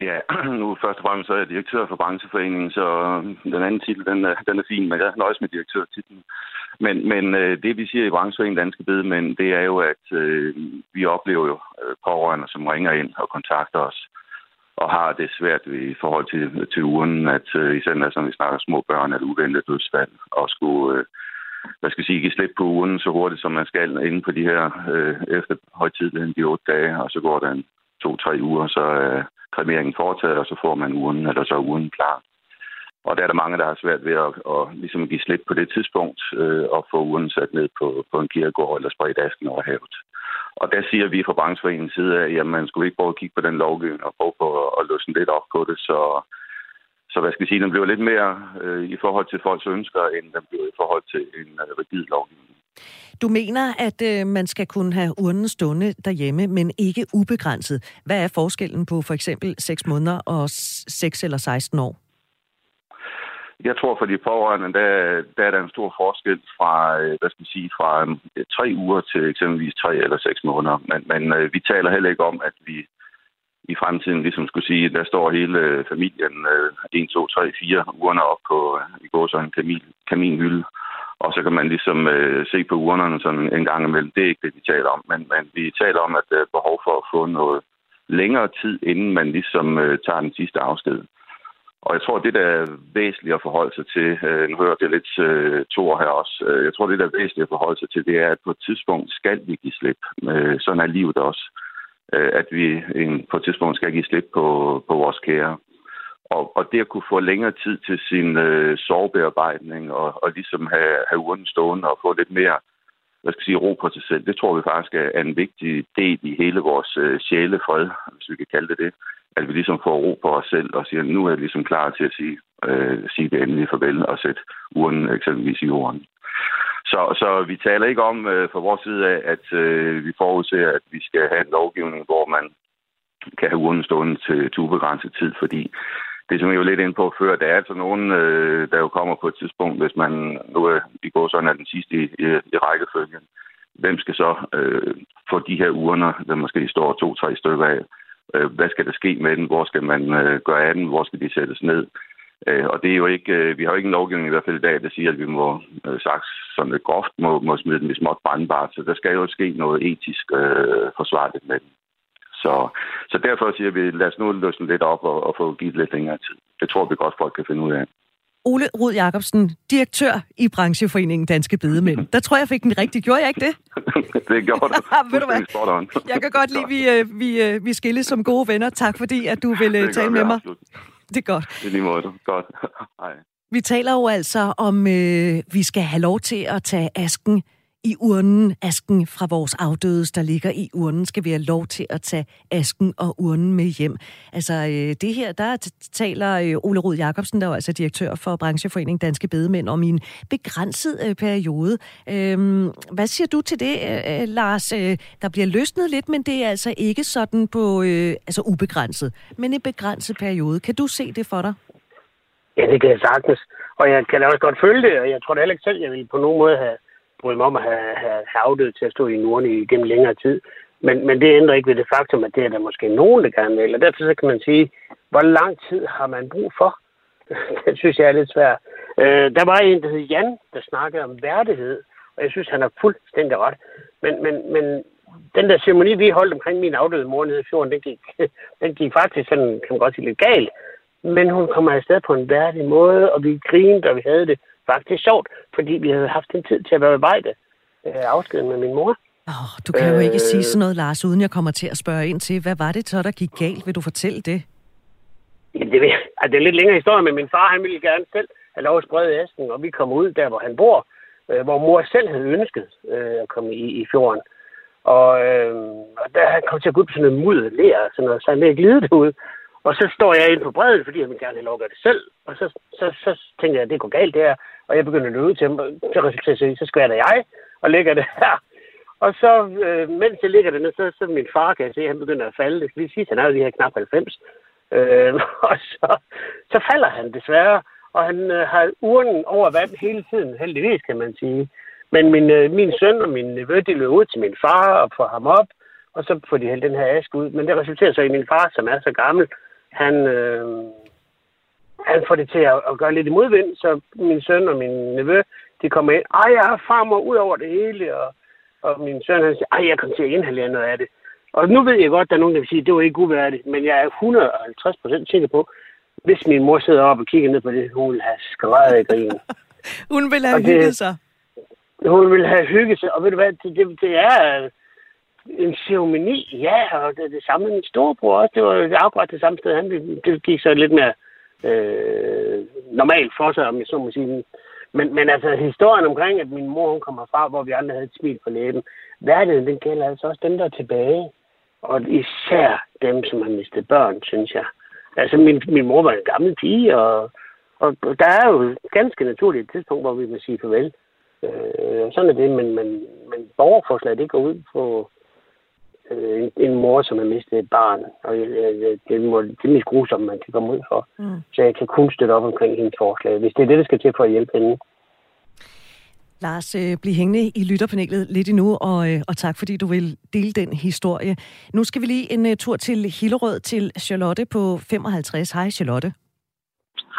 Ja, [clears throat] nu først og fremmest så er jeg direktør for brancheforeningen, så øh, den anden titel, den er, den er fin, men jeg nøjes med direktørtitlen. Men, men øh, det, vi siger i brancheforeningen Danske Bedemænd, det er jo, at øh, vi oplever jo øh, pårørende, som ringer ind og kontakter os, og har det svært i forhold til, til ugen, at øh, især når vi snakker små børn eller uventet dødsfald, og skulle, øh, hvad skal jeg sige, give slip på ugen så hurtigt, som man skal inden på de her, øh, efter højtidligheden de otte dage, og så går der en to-tre uger, så øh, kremeringen foretaget, og så får man ugen, eller så er ugen klar. Og der er der mange, der har svært ved at, at ligesom give slip på det tidspunkt øh, og få ugen sat ned på, på en kirkegård eller spredt asken over havet. Og der siger vi fra brancheforeningens side, at jamen, man skulle ikke prøve at kigge på den lovgivning og prøve på at løsne lidt op på det, så, så hvad skal jeg sige, den bliver lidt mere øh, i forhold til folks ønsker, end den bliver i forhold til en øh, rigid lovgivning. Du mener, at øh, man skal kunne have urnen stående derhjemme, men ikke ubegrænset. Hvad er forskellen på for eksempel 6 måneder og 6 eller 16 år? Jeg tror for de pårørende, der, der er der en stor forskel fra, øh, hvad skal man sige, fra øh, tre uger til eksempelvis tre eller seks måneder. Men, men øh, vi taler heller ikke om, at vi i fremtiden ligesom skulle sige, der står hele øh, familien øh, 1, 2, 3, 4 ugerne op på, øh, i går så en kamin, kaminhylde. Og så kan man ligesom øh, se på urnerne sådan en gang imellem. Det er ikke det, vi taler om. Men, men vi taler om, at der er behov for at få noget længere tid, inden man ligesom øh, tager den sidste afsked. Og jeg tror, det der er væsentligt at forholde sig til, øh, nu hører det lidt øh, Thor her også, øh, jeg tror, det der er væsentligt at forholde sig til, det er, at på et tidspunkt skal vi give slip. Øh, sådan er livet også. Øh, Øh, at vi en, på et tidspunkt skal give slip på, på vores kære. Og, og det at kunne få længere tid til sin øh, sorgbearbejdning og, og ligesom have, have urnen stående og få lidt mere hvad skal jeg sige, ro på sig selv, det tror vi faktisk er en vigtig del i hele vores øh, sjælefred, hvis vi kan kalde det det at vi ligesom får ro på os selv og siger, nu er jeg ligesom klar til at sige, øh, sige det endelige farvel og sætte uren eksempelvis i jorden. Så, så vi taler ikke om øh, fra vores side af, at øh, vi forudser, at vi skal have en lovgivning, hvor man kan have uren stående til, til ubegrænset tid, fordi det, som jeg var lidt ind på før, der er altså nogen, øh, der jo kommer på et tidspunkt, hvis man nu er, i går sådan er den sidste i, i, i rækkefølgen. Hvem skal så øh, få de her urner, der måske står to-tre stykker af, Øh, hvad skal der ske med den? Hvor skal man øh, gøre af den? Hvor skal de sættes ned? Øh, og det er jo ikke, øh, vi har jo ikke en lovgivning i hvert fald i dag, der siger, at vi må øh, sagt sådan lidt groft må, må smide den i småt brandbart. Så der skal jo ske noget etisk øh, forsvarligt med den. Så, så derfor siger vi, lad os nu løsne lidt op og, og få givet lidt længere tid. Det tror vi godt, folk kan finde ud af. Ole Rud Jacobsen, direktør i brancheforeningen Danske Bedemænd. Der tror jeg, fik den rigtig. Gjorde jeg ikke det? [laughs] det gjorde du. [laughs] Ved du hvad? Jeg kan godt lide, at vi, øh, vi, øh, vi skilles som gode venner. Tak fordi, at du vil tale med mig. Absolut. Det er godt. Det er lige måde. Godt. [laughs] Hej. Vi taler jo altså om, øh, vi skal have lov til at tage asken i urnen, asken fra vores afdøde, der ligger i urnen, skal vi have lov til at tage asken og urnen med hjem. Altså øh, det her, der taler øh, Ole Rud Jacobsen, der er altså direktør for Brancheforeningen Danske Bedemænd, om en begrænset øh, periode. Øh, hvad siger du til det, øh, øh, Lars? Øh, der bliver løsnet lidt, men det er altså ikke sådan på altså ubegrænset, men en begrænset periode. Kan du se det for dig? Ja, det kan jeg sagtens. Og jeg kan også godt følge det, og jeg tror da heller ikke selv, jeg vil på nogen måde have bryde mig om at have, have, have afdød til at stå i Norden i gennem længere tid. Men, men det ændrer ikke ved det faktum, at det er der måske nogen, der gerne vil. Og derfor så kan man sige, hvor lang tid har man brug for? [laughs] det synes jeg er lidt svært. Øh, der var en, der hed Jan, der snakkede om værdighed, og jeg synes, han har fuldstændig ret. Men, men, men den der ceremoni, vi holdt omkring min afdøde mor nede i fjorden, den gik, [laughs] den gik faktisk sådan, kan man godt sige, lidt galt. Men hun kom afsted på en værdig måde, og vi grinede, og vi havde det faktisk sjovt, fordi vi havde haft en tid til at bearbejde øh, afskeden med min mor. Oh, du kan jo ikke øh, sige sådan noget, Lars, uden jeg kommer til at spørge ind til, hvad var det så, der gik galt? Vil du fortælle det? Jamen, det, altså, det er en lidt længere historie, men min far, han ville gerne selv have lov at sprede æsken, og vi kom ud der, hvor han bor, øh, hvor mor selv havde ønsket øh, at komme i, i fjorden. Og, øh, og der han kom til at gå ud på sådan en mudder lær, sådan noget, så han med glide det ud. Og så står jeg ind på bredden, fordi jeg vil gerne have lov at gøre det selv. Og så, så, så tænker jeg, at det går galt det her. Og jeg begynder at løbe til ham, til resultatet, så skvatter jeg og lægger det her. Og så, øh, mens jeg ligger dernede, så, så min far kan jeg se, han begynder at falde. Det skal lige sige, at han er lige her knap 90. Øh, [laughs] og så, så falder han desværre, og han øh, har urnen over vand hele tiden, heldigvis kan man sige. Men min, øh, min søn og min nevø, de løber ud til min far og får ham op, og så får de hældt den her ask ud. Men det resulterer så i min far, som er så gammel, han, øh, han får det til at, at gøre lidt i modvind, så min søn og min nevø, de kommer ind. Ej, jeg har farmor ud over det hele, og, og min søn, han siger, ej, jeg kommer til at inhalere noget af det. Og nu ved jeg godt, at der er nogen, der vil sige, at det var ikke uværdigt, men jeg er 150 procent sikker på, hvis min mor sidder op og kigger ned på det, hun vil have skrevet i grin. [laughs] hun vil have hygget sig. Hun vil have hygget sig, og ved du hvad, det, det, det er en ceremoni, ja, og det, det samme med min storebror også. Det var akkurat det samme sted. Han, det gik så lidt mere øh, normalt for sig, om jeg så må sige. Men, men altså, historien omkring, at min mor hun kommer fra, hvor vi andre havde et smil på læben, hverdagen, den gælder altså også dem, der er tilbage. Og især dem, som har mistet børn, synes jeg. Altså, min, min mor var en gammel pige, og, og der er jo ganske naturligt et tidspunkt, hvor vi må sige farvel. Øh, sådan er det, men, men, men borgerforslaget, det går ud på, øh, en mor, som har mistet et barn. Og øh, det, må, det er mest grusomme, man kan komme ud for. Mm. Så jeg kan kun støtte op omkring hendes forslag, hvis det er det, der skal til for at hjælpe hende. Lars, øh, bliv hængende i lytterpanelet lidt endnu, og, øh, og tak fordi du vil dele den historie. Nu skal vi lige en uh, tur til Hillerød til Charlotte på 55. Hej Charlotte.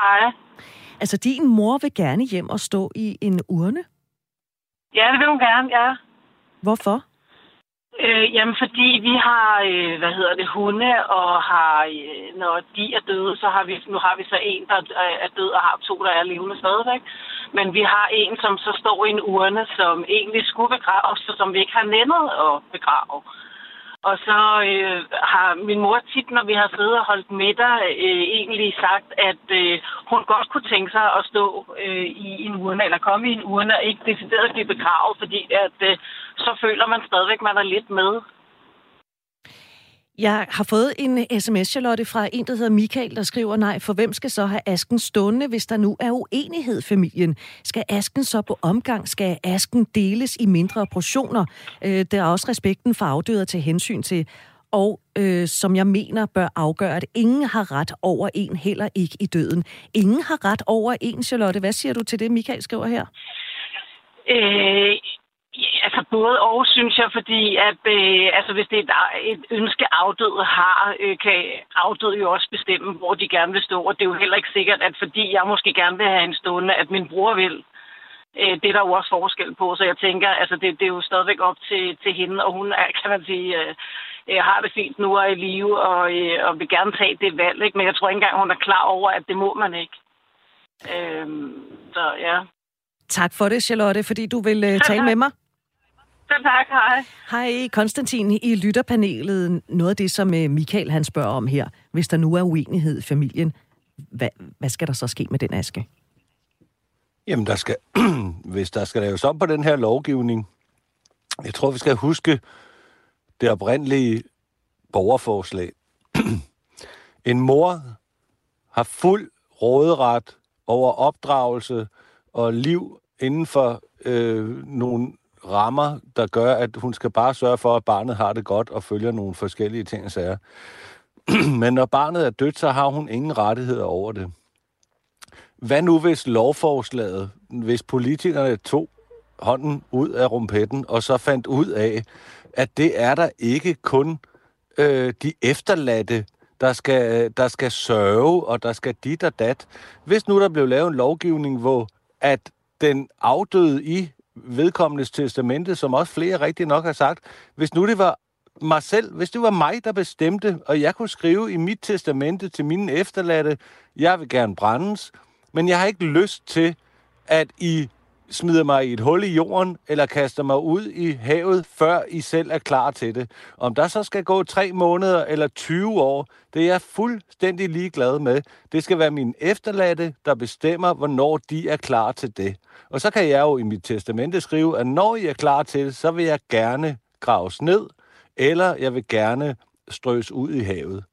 Hej. Altså din mor vil gerne hjem og stå i en urne? Ja, det vil hun gerne, ja. Hvorfor? Øh, jamen, fordi vi har, øh, hvad hedder det, hunde, og har, øh, når de er døde, så har vi, nu har vi så en, der er død, og har to, der er levende stadigvæk. Men vi har en, som så står i en urne, som egentlig skulle begraves, så som vi ikke har nændet at begrave. Og så øh, har min mor tit, når vi har siddet og holdt middag, øh, egentlig sagt, at øh, hun godt kunne tænke sig at stå øh, i en urne, eller komme i en urne, og ikke decideret blive begravet, fordi at, øh, så føler man stadigvæk, man er lidt med. Jeg har fået en sms, Charlotte, fra en, der hedder Michael, der skriver, nej, for hvem skal så have asken stående, hvis der nu er uenighed familien? Skal asken så på omgang? Skal asken deles i mindre portioner? Øh, der er også respekten for afdøde til hensyn til, og øh, som jeg mener bør afgøre, at ingen har ret over en, heller ikke i døden. Ingen har ret over en, Charlotte. Hvad siger du til det, Michael skriver her? Øh, Ja, altså både og, synes jeg, fordi at øh, altså, hvis det er et, et ønske, afdøde har, øh, kan afdøde jo også bestemme, hvor de gerne vil stå. Og det er jo heller ikke sikkert, at fordi jeg måske gerne vil have en stående, at min bror vil. Øh, det er der jo også forskel på, så jeg tænker, altså det, det er jo stadigvæk op til, til hende, og hun er, kan man sige, øh, øh, har det fint nu og i live, og, øh, og vil gerne tage det valg, ikke? men jeg tror ikke engang, hun er klar over, at det må man ikke. Øh, så ja. Tak for det, Charlotte, fordi du vil øh, tale med [laughs] mig. Selv tak, hej. Hej, Konstantin i lytterpanelet. Noget af det, som øh, Michael han spørger om her. Hvis der nu er uenighed i familien, hvad, hvad skal der så ske med den aske? Jamen, der skal, [clears throat] hvis der skal laves op på den her lovgivning, jeg tror, vi skal huske det oprindelige borgerforslag. [clears throat] en mor har fuld råderet over opdragelse og liv inden for øh, nogle rammer, der gør, at hun skal bare sørge for, at barnet har det godt og følger nogle forskellige ting og sager. [clears throat] Men når barnet er dødt, så har hun ingen rettigheder over det. Hvad nu hvis lovforslaget, hvis politikerne tog hånden ud af rumpetten, og så fandt ud af, at det er der ikke kun øh, de efterladte, der skal, der skal sørge, og der skal dit og dat. Hvis nu der blev lavet en lovgivning, hvor at den afdøde i vedkommendes testamente, som også flere rigtig nok har sagt, hvis nu det var mig selv, hvis det var mig, der bestemte, og jeg kunne skrive i mit testamente til mine efterladte, jeg vil gerne brændes, men jeg har ikke lyst til, at I smider mig i et hul i jorden, eller kaster mig ud i havet, før I selv er klar til det. Om der så skal gå tre måneder eller 20 år, det er jeg fuldstændig ligeglad med. Det skal være mine efterladte, der bestemmer, hvornår de er klar til det. Og så kan jeg jo i mit testamente skrive, at når I er klar til det, så vil jeg gerne graves ned, eller jeg vil gerne strøs ud i havet.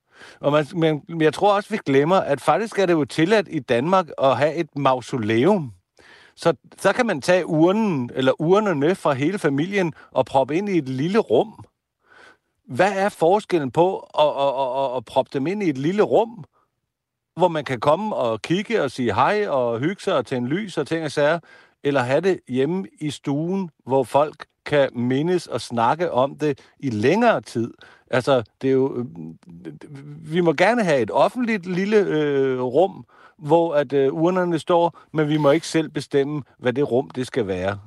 Og man, men jeg tror også, vi glemmer, at faktisk er det jo tilladt i Danmark at have et mausoleum. Så, så kan man tage urnen, eller urnerne fra hele familien og proppe ind i et lille rum. Hvad er forskellen på at, at, at, at proppe dem ind i et lille rum, hvor man kan komme og kigge og sige hej og hygge sig og tænde lys og ting og sager, eller have det hjemme i stuen, hvor folk kan mindes og snakke om det i længere tid. Altså, det er jo... Øh, vi må gerne have et offentligt lille øh, rum, hvor at øh, urnerne står, men vi må ikke selv bestemme, hvad det rum det skal være.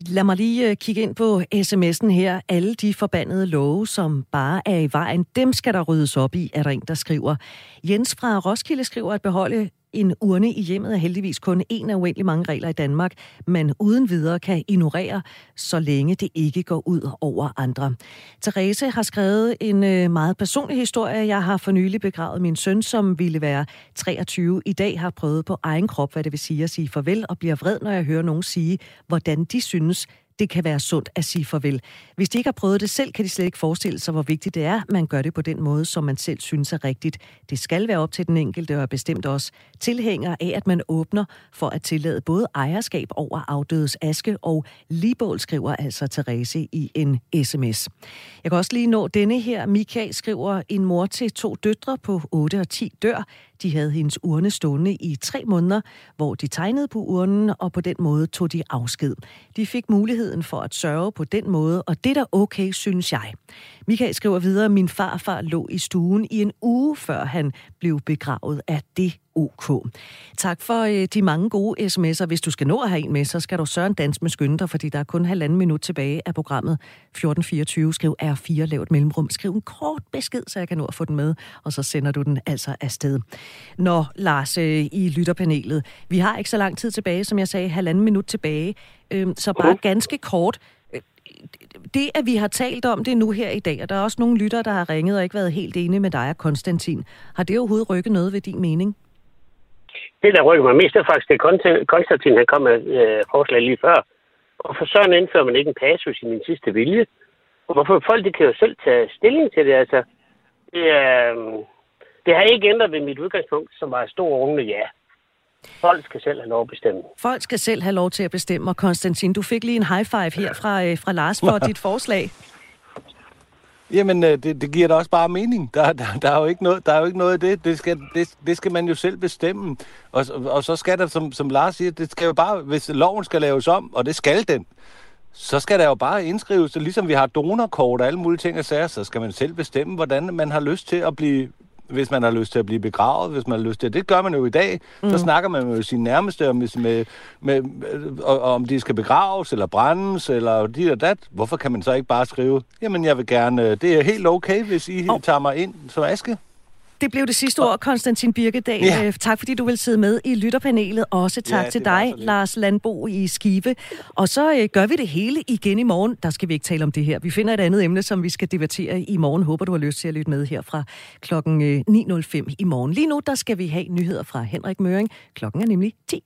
Lad mig lige øh, kigge ind på sms'en her. Alle de forbandede love, som bare er i vejen, dem skal der ryddes op i, er der en, der skriver. Jens fra Roskilde skriver, at beholde en urne i hjemmet er heldigvis kun en af uendelig mange regler i Danmark, man uden videre kan ignorere, så længe det ikke går ud over andre. Therese har skrevet en øh, meget personlig historie. Jeg har for nylig begravet min søn, som ville være 23. I dag har prøvet på egen krop, hvad det vil sige at sige farvel, og bliver vred, når jeg hører nogen sige, hvordan de synes, det kan være sundt at sige farvel. Hvis de ikke har prøvet det selv, kan de slet ikke forestille sig, hvor vigtigt det er, man gør det på den måde, som man selv synes er rigtigt. Det skal være op til den enkelte, og er bestemt også tilhænger af, at man åbner for at tillade både ejerskab over afdødes aske og ligebål, skriver altså Therese i en sms. Jeg kan også lige nå denne her. Mika skriver, en mor til to døtre på 8 og 10 dør. De havde hendes urne stående i tre måneder, hvor de tegnede på urnen, og på den måde tog de afsked. De fik muligheden for at sørge på den måde, og det er da okay, synes jeg. Michael skriver videre, min farfar lå i stuen i en uge, før han blev begravet. af det OK. Tak for øh, de mange gode sms'er. Hvis du skal nå at have en med, så skal du sørge en dans med skynde dig, fordi der er kun halvanden minut tilbage af programmet 1424. Skriv R4, lav et mellemrum. Skriv en kort besked, så jeg kan nå at få den med, og så sender du den altså afsted. Nå, Lars, øh, i lytterpanelet. Vi har ikke så lang tid tilbage, som jeg sagde, halvanden minut tilbage. Øh, så bare ganske kort det, at vi har talt om det nu her i dag, og der er også nogle lytter, der har ringet og ikke været helt enige med dig og Konstantin, har det overhovedet rykket noget ved din mening? Det, der rykker mig mest, er faktisk, det Konstantin han kom med øh, forslag lige før. Hvorfor sådan indfører man ikke en passus i min sidste vilje? Og hvorfor folk, de kan jo selv tage stilling til det, altså. Det, øh, det har ikke ændret ved mit udgangspunkt, som var stor rungende ja. Folk skal selv have lov at bestemme. Folk skal selv have lov til at bestemme. Og Konstantin, du fik lige en high five her fra, øh, fra Lars for [laughs] dit forslag. Jamen, øh, det, det giver da også bare mening. Der, der, der, er jo ikke noget, der er jo ikke noget af det. Det skal, det, det skal man jo selv bestemme. Og, og så skal der, som, som Lars siger, det skal jo bare, hvis loven skal laves om, og det skal den, så skal der jo bare indskrives, ligesom vi har donorkort og alle mulige ting og sager, så skal man selv bestemme, hvordan man har lyst til at blive hvis man har lyst til at blive begravet, hvis man har lyst til det. gør man jo i dag. Mm. Så snakker man med sine nærmeste om, med, med, om de skal begraves eller brændes eller de og dat. Hvorfor kan man så ikke bare skrive, jamen jeg vil gerne, det er helt okay, hvis I oh. tager mig ind som aske? Det blev det sidste ord, Konstantin Birkedal. Ja. Øh, tak fordi du vil sidde med i lytterpanelet. Også tak ja, til dig, Lars Landbo i Skive. Og så øh, gør vi det hele igen i morgen. Der skal vi ikke tale om det her. Vi finder et andet emne, som vi skal debattere i morgen. Håber, du har lyst til at lytte med her fra klokken 9.05 øh, i morgen. Lige nu, der skal vi have nyheder fra Henrik Møring. Klokken er nemlig 10.